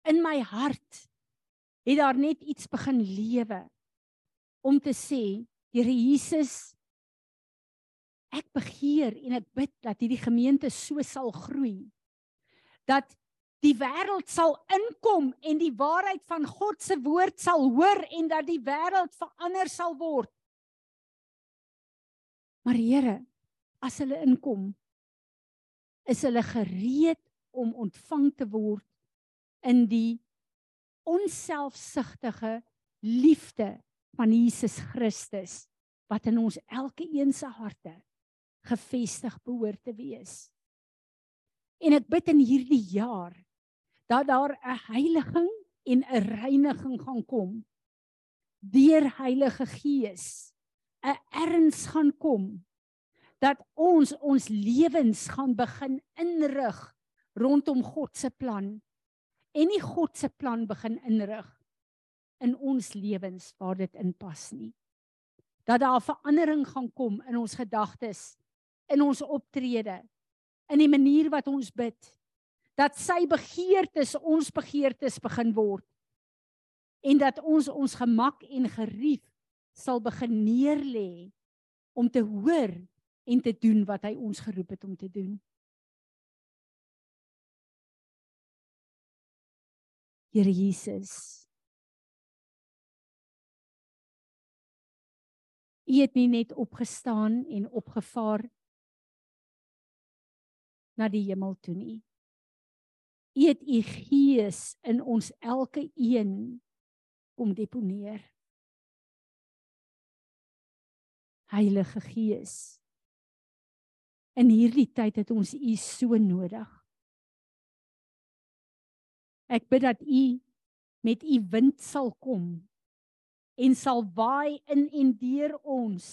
in my hart het daar net iets begin lewe om te sê Here Jesus ek begeer en ek bid dat hierdie gemeente so sal groei dat die wêreld sal inkom en die waarheid van God se woord sal hoor en dat die wêreld verander sal word. Maar Here, as hulle inkom, is hulle gereed om ontvang te word in die onselfsugtige liefde van Jesus Christus wat in ons elke een se harte gefestig behoort te wees. En ek bid in hierdie jaar dat daar 'n heiliging en 'n reiniging gaan kom deur Heilige Gees. 'n Erns gaan kom dat ons ons lewens gaan begin inrig rondom God se plan en nie God se plan begin inrig in ons lewens waar dit inpas nie. Dat daar 'n verandering gaan kom in ons gedagtes, in ons optrede, in die manier wat ons bid. Dat sy begeertes ons begeertes begin word. En dat ons ons gemak en gerief sal begin neerlê om te hoor en te doen wat hy ons geroep het om te doen. Here Jesus. U het nie net opgestaan en opgevaar na die hemel toe nie. U het u gees in ons elke een kom deponeer. Heilige Gees. In hierdie tyd het ons u so nodig. Ek bid dat u met u wind sal kom en sal waai in en deur ons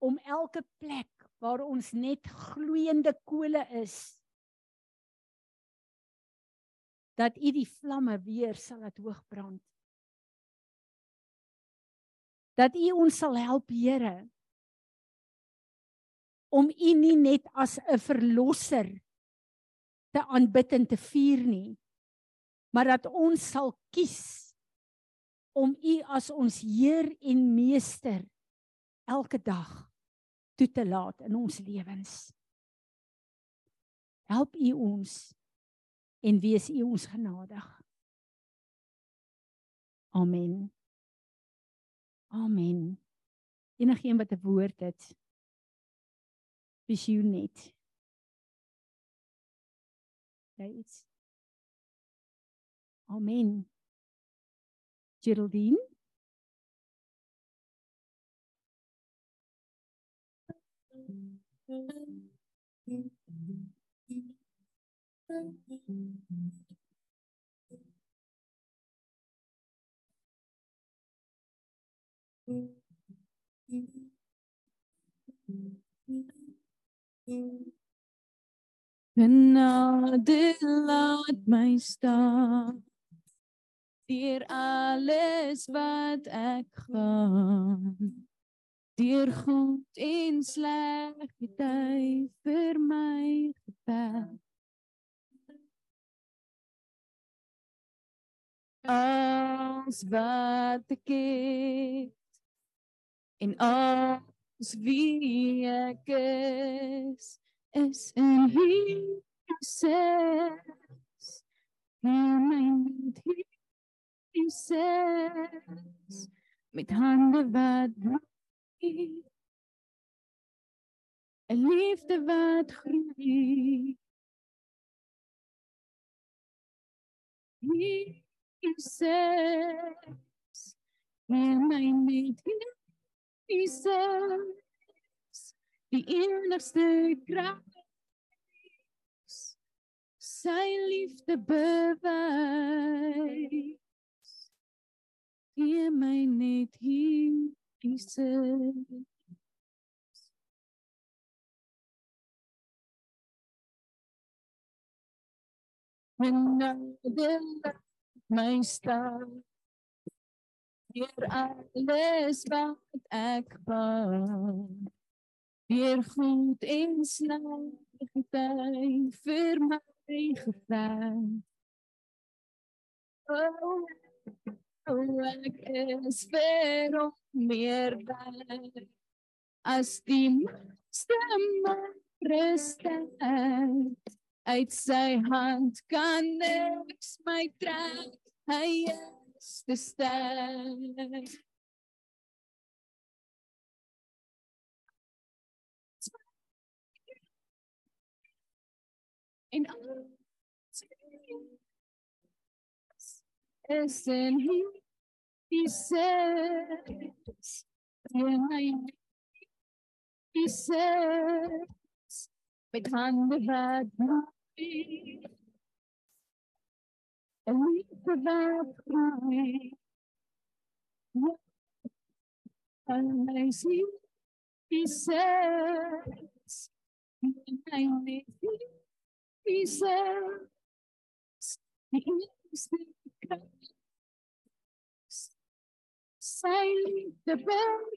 om elke plek waar ons net gloeiende kole is dat u die vlamme weer sal laat hoog brand dat u ons sal help Here om u nie net as 'n verlosser te aanbid en te vier nie maar dat ons sal kies om U as ons Heer en Meester elke dag toe te laat in ons lewens. Help U ons en wees U ons genadig. Amen. Amen. Enigeen wat 'n woord het. Visioen net. Jy iets Amen. Geraldine. Genade laat my staan deur alles wat ek gaan Deur goed en sleg het hy vir my geveg. Als wat ek het en als wie ek is, is in Jesus. In my need Jesus. Met hande wat bloei. 'n Liefde wat groei. Jesus. In my need Jesus. Die enigste krag sy liefde bewys gee my net hier Jesus Another my star Hier alles wat ek wou Weer goed en sleg hy vir my gevang. Oh, meer by as die stemme rustig uit sy hand kan niks my trek hy is te sterk en alles is in hom die sês in my die sês met hande wat bloei en liefde wat groei en my sien die sês in my liefde Jesus. Say the best.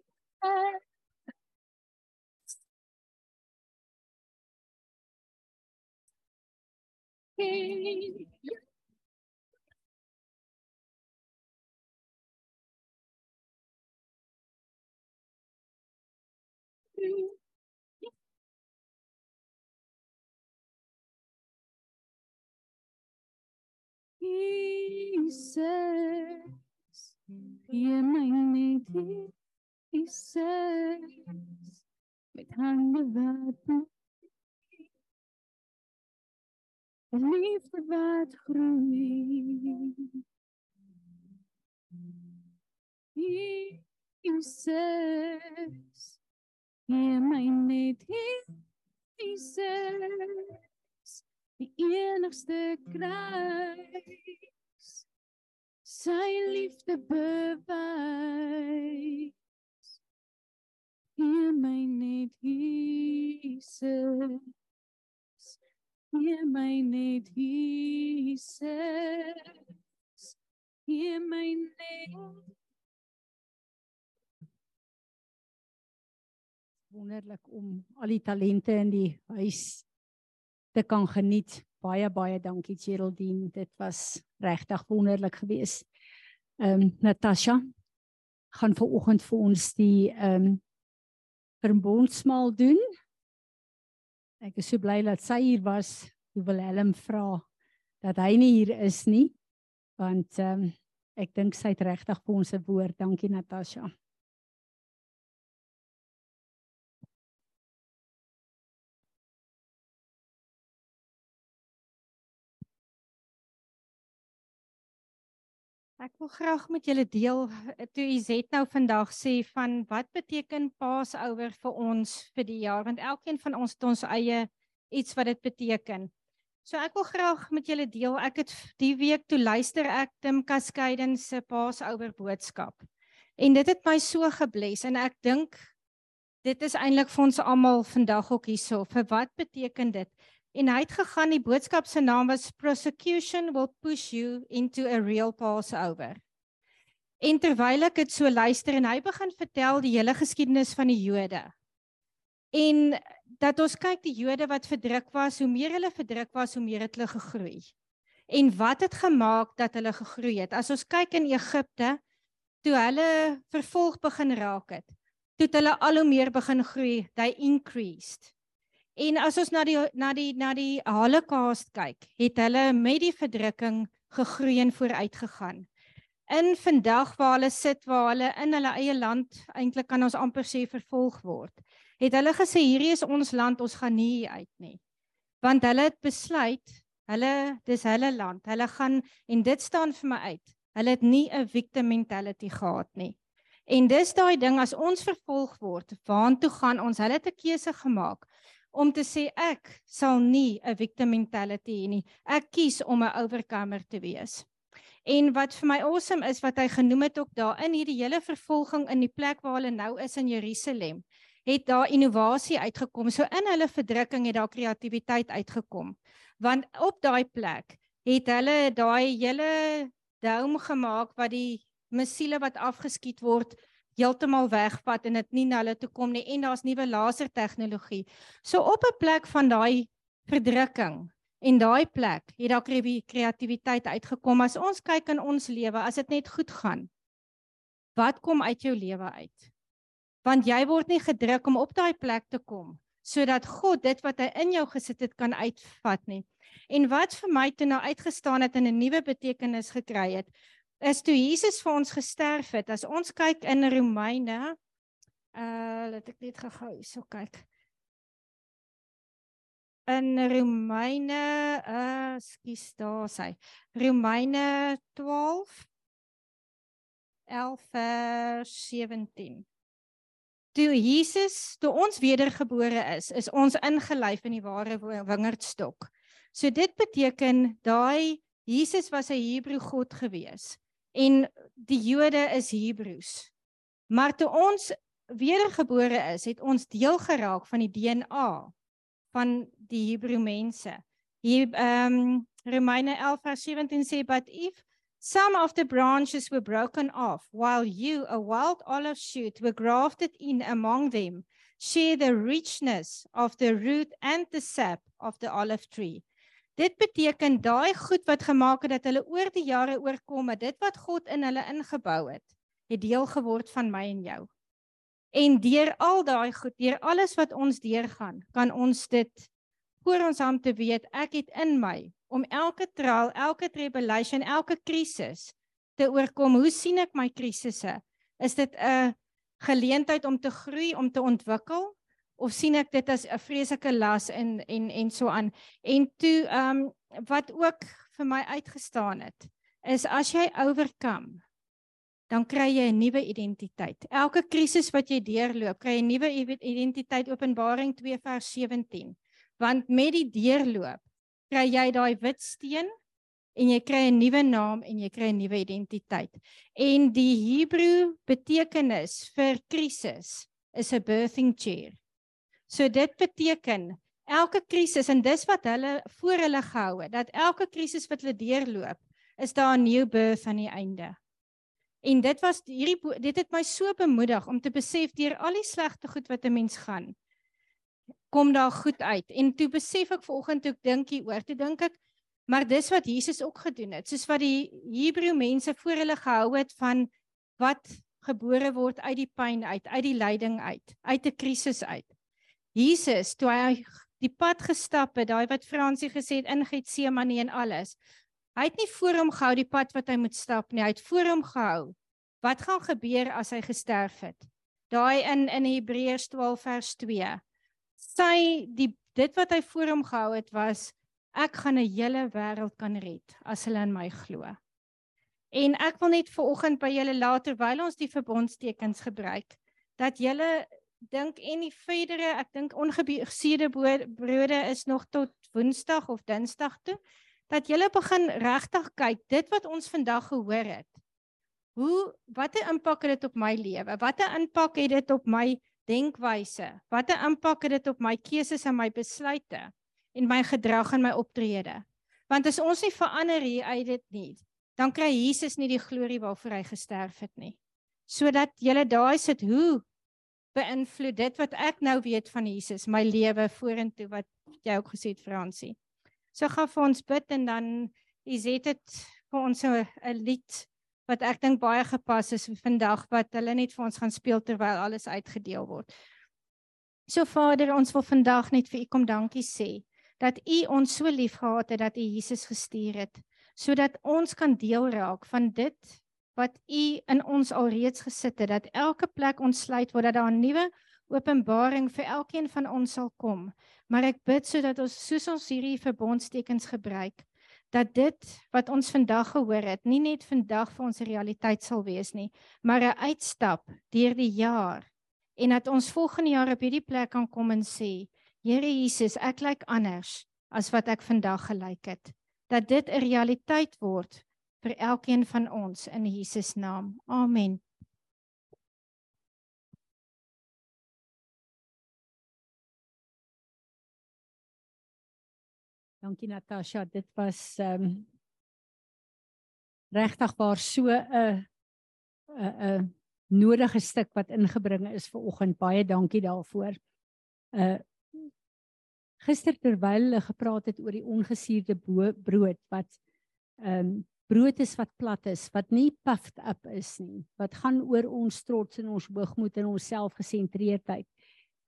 Jesus, jy my net Jesus, met hande wat bloei, liefde wat groei. Jesus, jy my net Jesus, die enigste kruis sy liefde bewys gee my net Jesus gee my net Jesus gee my net wonderlik om al die talente in die huis te kan geniet. Baie baie dankie Geraldine. Dit was regtig wonderlik geweest. Ehm um, Natasha gaan ver oggend vir ons die ehm um, verbondsmaal doen. Ek is so bly dat sy hier was. Ek wil Willem vra dat hy nie hier is nie want ehm um, ek dink sy het regtig vir ons 'n woord. Dankie Natasha. Ek wil graag met julle deel toe Izet nou vandag sê van wat beteken Pasouer vir ons vir die jaar want elkeen van ons het ons eie iets wat dit beteken. So ek wil graag met julle deel. Ek het die week toe luister ek Tim Cascaden se Pasouer boodskap. En dit het my so gebless en ek dink dit is eintlik vir ons almal vandag ook hierso. Vir wat beteken dit? En hy het gegaan die boodskap se naam was prosecution will push you into a real passover. En terwyl ek dit so luister en hy begin vertel die hele geskiedenis van die Jode. En dat ons kyk die Jode wat verdruk was, hoe meer hulle verdruk was, hoe meer het hulle gegroei. En wat het gemaak dat hulle gegroei het? As ons kyk in Egipte, toe hulle vervolg begin raak het, toe het hulle al hoe meer begin groei, they increased. En as ons na die na die na die Holocaust kyk, het hulle met die verdrukking gegroei en vooruit gegaan. In vandag waar hulle sit waar hulle in hulle eie land eintlik kan ons amper sê vervolg word, het hulle gesê hierdie is ons land, ons gaan nie uit nie. Want hulle het besluit, hulle dis hulle land. Hulle gaan en dit staan vir my uit. Hulle het nie 'n victim mentality gehad nie. En dis daai ding as ons vervolg word, waartoe gaan ons? Hulle het 'n keuse gemaak om te sê ek sal nie 'n victim mentality hê nie. Ek kies om 'n overcomer te wees. En wat vir my awesome is wat hy genoem het ook daar in hierdie hele vervolging in die plek waar hulle nou is in Jerusalem, het daar innovasie uitgekom. So in hulle verdrukking het daar kreatiwiteit uitgekom. Want op daai plek het hulle daai hele dome gemaak wat die missiele wat afgeskiet word heeltemal wegvat en dit nie na hulle toe kom nie en daar's nuwe laser tegnologie. So op 'n plek van daai verdrukking en daai plek het daar kreatiwiteit uitgekom. As ons kyk in ons lewe, as dit net goed gaan, wat kom uit jou lewe uit? Want jy word nie gedruk om op daai plek te kom sodat God dit wat hy in jou gesit het kan uitvat nie. En wat vir my toe nou uitgestaan het en 'n nuwe betekenis gekry het, is toe Jesus vir ons gesterf het. As ons kyk in Romeine, uh laat ek net gou hierso kyk. In Romeine, uh skus daar sy. Romeine 12 11 vers 17. Toe Jesus, toe ons wedergebore is, is ons ingelyf in die ware wingerdstok. So dit beteken daai Jesus was 'n Hebreë God gewees en die Jode is Hebreëus. Maar toe ons wedergebore is, het ons deel geraak van die DNA van die Hebreë mense. Hier ehm um, Romeine 11:17 sê but if some of the branches were broken off while you a wild olive shoot were grafted in among them share the richness of the root and the sap of the olive tree Dit beteken daai goed wat gemaak het dat hulle oor die jare oorkom het, dit wat God in hulle ingebou het, het deel geword van my en jou. En deur al daai goed, deur alles wat ons deurgaan, kan ons dit voor ons aan te weet, ek het in my om elke trial, elke tribulation, elke krisis te oorkom. Hoe sien ek my krisisse? Is dit 'n geleentheid om te groei, om te ontwikkel? Of sien ek dit as 'n vreeslike las en en en so aan. En toe ehm um, wat ook vir my uitgestaan het is as jy oorkom dan kry jy 'n nuwe identiteit. Elke krisis wat jy deurloop, kry jy 'n nuwe identiteit. Openbaring 2 vers 17. Want met die deurloop kry jy daai wit steen en jy kry 'n nuwe naam en jy kry 'n nuwe identiteit. En die Hebreë betekenis vir krisis is 'n birthing chair. So dit beteken elke krisis en dis wat hulle voor hulle gehou het dat elke krisis wat hulle deurloop is daar 'n new birth aan die einde. En dit was hierdie dit het my so bemoedig om te besef deur al die slegte goed wat 'n mens gaan kom daar goed uit. En toe besef ek vanoggend toe ek dink hieroor, toe dink ek maar dis wat Jesus ook gedoen het. Soos wat die Hebreë mense voor hulle gehou het van wat gebore word uit die pyn uit, uit die lyding uit, uit 'n krisis uit. Jesus toe hy die pad gestap het, daai wat Fransie gesê het in Getsemane en alles. Hy het nie voor hom gehou die pad wat hy moet stap nie. Hy het voor hom gehou. Wat gaan gebeur as hy gesterf het? Daai in in Hebreërs 12 vers 2. Sy die dit wat hy voor hom gehou het was ek gaan 'n hele wêreld kan red as hulle in my glo. En ek wil net vir oggend by julle later terwyl ons die verbondstekens gebruik dat julle dink en die verdere, ek dink ongebeseerde brode is nog tot Woensdag of Dinsdag toe dat jy begin regtig kyk dit wat ons vandag gehoor het. Hoe watter impak het dit op my lewe? Watter impak het dit op my denkwyse? Watter impak het dit op my keuses en my besluite en my gedrag en my optrede? Want as ons nie verander hier uit dit nie, dan kry Jesus nie die glorie waarvoor hy gesterf het nie. Sodat jy daai sit hoe beïnvloed dit wat ek nou weet van Jesus my lewe vorentoe wat jy ook gesê het Fransie. So gaan vir ons bid en dan is dit vir ons 'n lied wat ek dink baie gepas is vandag wat hulle net vir ons gaan speel terwyl alles uitgedeel word. So Vader, ons wil vandag net vir U kom dankie sê dat U ons so liefgehad het dat U Jesus gestuur het sodat ons kan deel raak van dit wat U in ons alreeds gesit het dat elke plek ontsluit word dat daar 'n nuwe openbaring vir elkeen van ons sal kom. Maar ek bid sodat ons soos ons hierdie verbondstekens gebruik dat dit wat ons vandag gehoor het nie net vandag vir ons realiteit sal wees nie, maar 'n uitstap deur die jaar en dat ons volgende jaar op hierdie plek kan kom en sê, Here Jesus, ek lyk anders as wat ek vandag gelyk het dat dit 'n realiteit word vir elkeen van ons in Jesus naam. Amen. Dankie Natasha, dit was ehm um, regtig waar so 'n 'n 'n nodige stuk wat ingebring is vir oggend. Baie dankie daarvoor. Uh gister terwyl hulle gepraat het oor die ongesuurde brood wat ehm um, brood is wat plat is, wat nie puffed up is nie, wat gaan oor ons trots en ons hoogmoed en ons selfgesentreerdheid.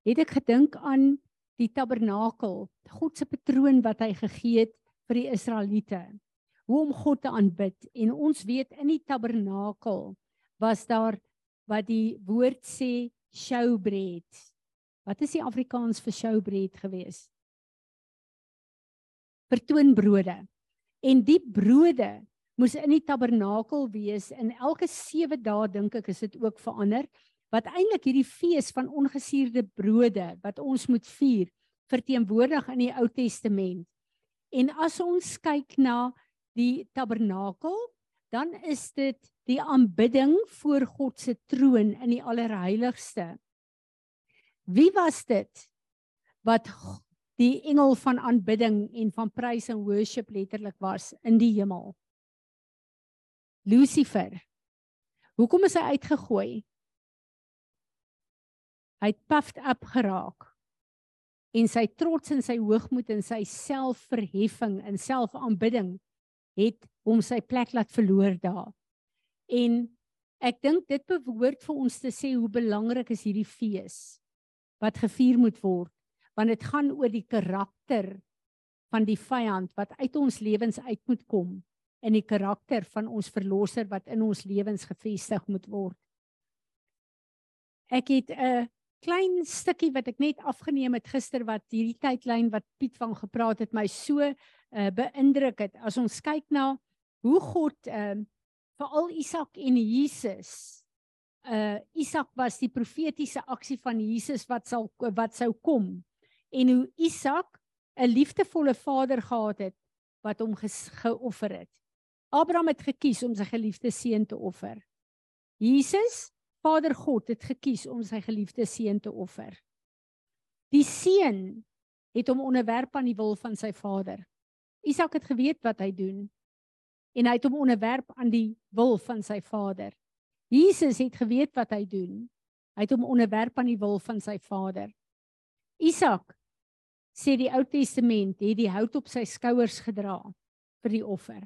Het ek gedink aan die tabernakel, God se patroon wat hy gegee het vir die Israeliete. Hoe om God te aanbid en ons weet in die tabernakel was daar wat die woord sê showbread. Wat is die Afrikaans vir showbread geweest? vertoonbrode. En die brode moes in die tabernakel wees in elke 7 dae dink ek is dit ook verander wat eintlik hierdie fees van ongesuurde brode wat ons moet vier verteenwoordig in die Ou Testament. En as ons kyk na die tabernakel, dan is dit die aanbidding voor God se troon in die allerheiligste. Wie was dit wat die engel van aanbidding en van prys en worship letterlik was in die hemel. Lucifer. Hoekom is hy uitgegooi? Hy het puffed up geraak. En sy trots en sy hoogmoed en sy selfverheffing en selfaanbidding het hom sy plek laat verloor daar. En ek dink dit behoort vir ons te sê hoe belangrik is hierdie fees wat gevier moet word want dit gaan oor die karakter van die vyand wat uit ons lewens uit moet kom en die karakter van ons verlosser wat in ons lewens gevestig moet word. Ek het 'n klein stukkie wat ek net afgeneem het gister wat hierdie tydlyn wat Piet van gepraat het my so uh, beïndruk het. As ons kyk na hoe God ehm uh, veral Isak en Jesus uh Isak was die profetiese aksie van Jesus wat sal wat sou kom en hoe Isak 'n liefdevolle vader gehad het wat hom geoffer het. Abraham het gekies om sy geliefde seun te offer. Jesus, Vader God het gekies om sy geliefde seun te offer. Die seun het hom onderwerp aan die wil van sy vader. Isak het geweet wat hy doen en hy het hom onderwerp aan die wil van sy vader. Jesus het geweet wat hy doen. Hy het hom onderwerp aan die wil van sy vader. Isak sê die Ou Testament het die hout op sy skouers gedra vir die offer.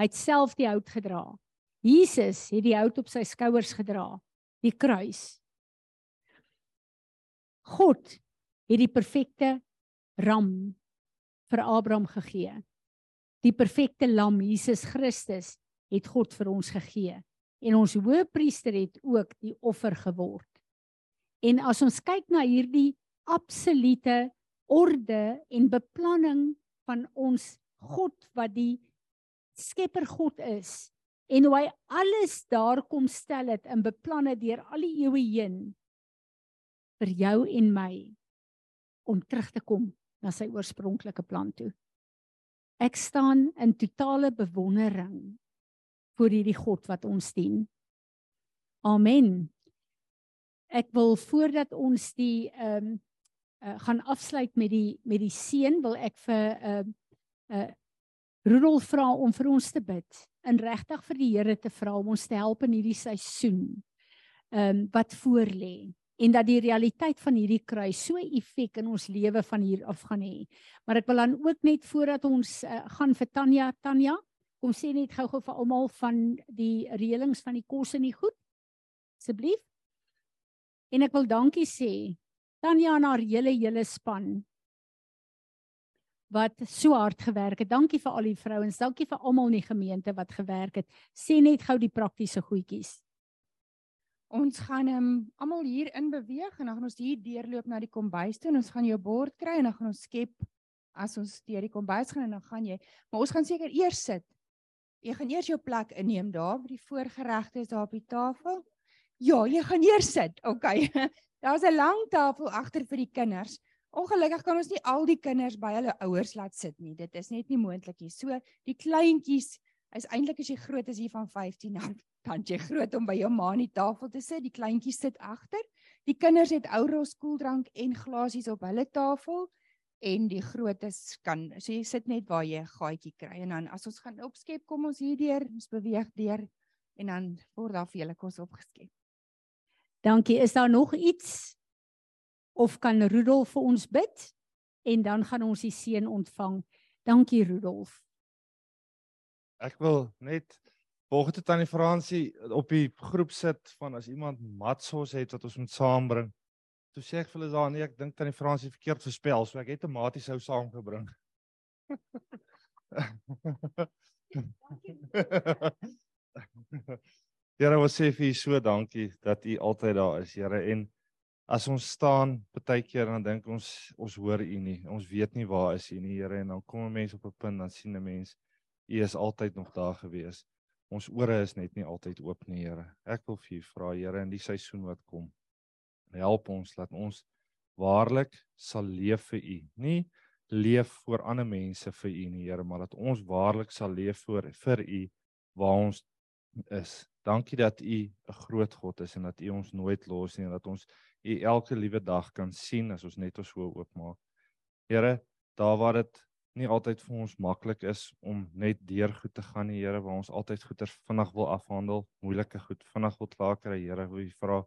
Hy het self die hout gedra. Jesus het die hout op sy skouers gedra, die kruis. God het die perfekte ram vir Abraham gegee. Die perfekte lam Jesus Christus het God vir ons gegee en ons hoëpriester het ook die offer geword. En as ons kyk na hierdie absolute orde en beplanning van ons God wat die skepper God is en hoe hy alles daar kom stel het in beplanne deur al die eeue heen vir jou en my om terug te kom na sy oorspronklike plan toe. Ek staan in totale bewondering voor hierdie God wat ons dien. Amen. Ek wil voordat ons die ehm um, uh, gaan afsluit met die met die seën wil ek vir 'n uh, 'n uh, Rudolf vra om vir ons te bid en regtig vir die Here te vra om ons te help in hierdie seisoen. Ehm um, wat voorlê en dat die realiteit van hierdie kruis so effek in ons lewe van hier af gaan hê. Maar ek wil dan ook net voordat ons uh, gaan vir Tanya, Tanya, kom sê net gou-gou vir almal van die reëlings van die kos en die goed. Asseblief. En ek wil dankie sê Tanya en haar hele hele span wat so hard gewerk het. Dankie vir al die vrouens. Dankie vir almal in die gemeente wat gewerk het. Sê net gou die praktiese goedjies. Ons gaan um, almal hier in beweeg en dan gaan ons hier deurloop na die kombuis toe en ons gaan jou bord kry en dan gaan ons skep as ons deur die kombuis gaan en dan gaan jy maar ons gaan seker eers sit. Jy gaan eers jou plek inneem daar by die voorgeregte is daar op die tafel. Ja, jy gaan eers sit. OK. [LAUGHS] Daar's 'n lang tafel agter vir die kinders. Ongelukkig kan ons nie al die kinders by hulle ouers laat sit nie. Dit is net nie moontlik nie. So die kleintjies is eintlik as jy groot is hier van 15 dan dan jy groot om by jou ma aan die tafel te sit. Die kleintjies sit agter. Die kinders het ouros koeldrank en glasies op hulle tafel en die grootes kan so jy sit net waar jy 'n gaatjie kry en dan as ons gaan opskep kom ons hier deur ons beweeg deur en dan word daar vir julle kos opgeskep. Dankie. Is daar nog iets of kan Rudolf vir ons bid en dan gaan ons die seën ontvang. Dankie Rudolf. Ek wil net volgens tannie Fransie op die groep sit van as iemand matsos het wat ons moet saambring. Toe sê ek vir hulle daar nee, ek dink tannie Fransie verkeerd gespel, so ek het tomaties sou saamgebring. [LAUGHS] Here, ons sê vir u so dankie dat u altyd daar is, Here en as ons staan baie keer dan dink ons ons hoor u nie. Ons weet nie waar is u nie, Here, en dan kom 'n mens op 'n punt dan sien 'n mens u is altyd nog daar gewees. Ons ore is net nie altyd oop nie, Here. Ek wil vir u vra, Here, in die seisoen wat kom, help ons dat ons waarlik sal leef vir u. Nie leef vir ander mense vir u nie, Here, maar dat ons waarlik sal leef vir vir u waar ons is. Dankie dat u 'n groot God is en dat u ons nooit los nie en dat ons u elke liewe dag kan sien as ons net ons oë oopmaak. Here, daar waar dit nie altyd vir ons maklik is om net deur goed te gaan, die Here, waar ons altyd goeie vinnig wil afhandel, moeilike goed vinnig wil klaar kry, Here, hoe u vra,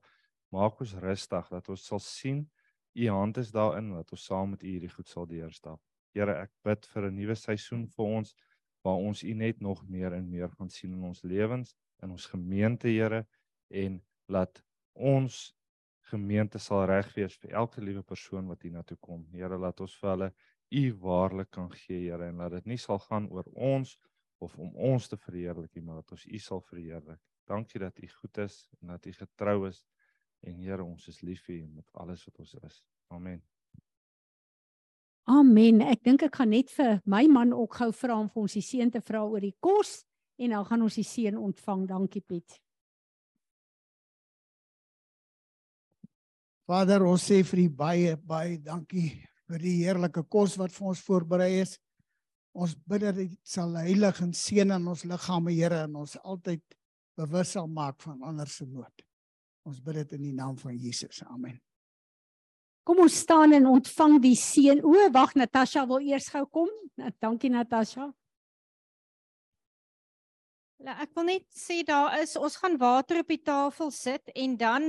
maak ons rustig dat ons sal sien u hand is daarin dat ons saam met u hierdie goed sal deurstap. Here, ek bid vir 'n nuwe seisoen vir ons waar ons u net nog meer en meer gaan sien in ons lewens, in ons gemeente, Here, en laat ons gemeente sal reg wees vir elke liewe persoon wat hiernatoe kom. Here, laat ons vir hulle u waarlik kan gee, Here, en laat dit nie sal gaan oor ons of om ons te verheerlik nie, maar dat ons u sal verheerlik. Dankie dat u goed is en dat u getrou is. En Here, ons is lief vir u met alles wat ons is. Amen. Amen. Ek dink ek gaan net vir my man ook gou vra om vir ons die seën te vra oor die kos en dan gaan ons die seën ontvang. Dankie Piet. Vader, ons sê vir U baie baie dankie vir die heerlike kos wat vir ons voorberei is. Ons bid dat dit sal heilig en seën aan ons liggame, Here, en ons altyd bewus sal maak van ander se nood. Ons bid dit in die naam van Jesus. Amen. Kom ons staan en ontvang die seën. O, wag, Natasha wil eers gou kom. Dankie Natasha. Ek wil net sê daar is ons gaan water op die tafel sit en dan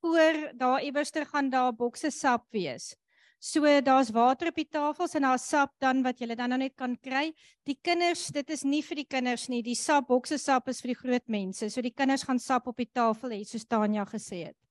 voor daar iewerster gaan daar bokse sap wees. So daar's water op die tafels en daar's sap dan wat jy dan nou net kan kry. Die kinders, dit is nie vir die kinders nie. Die sap bokse sap is vir die groot mense. So die kinders gaan sap op die tafel hê soos Tanya gesê het.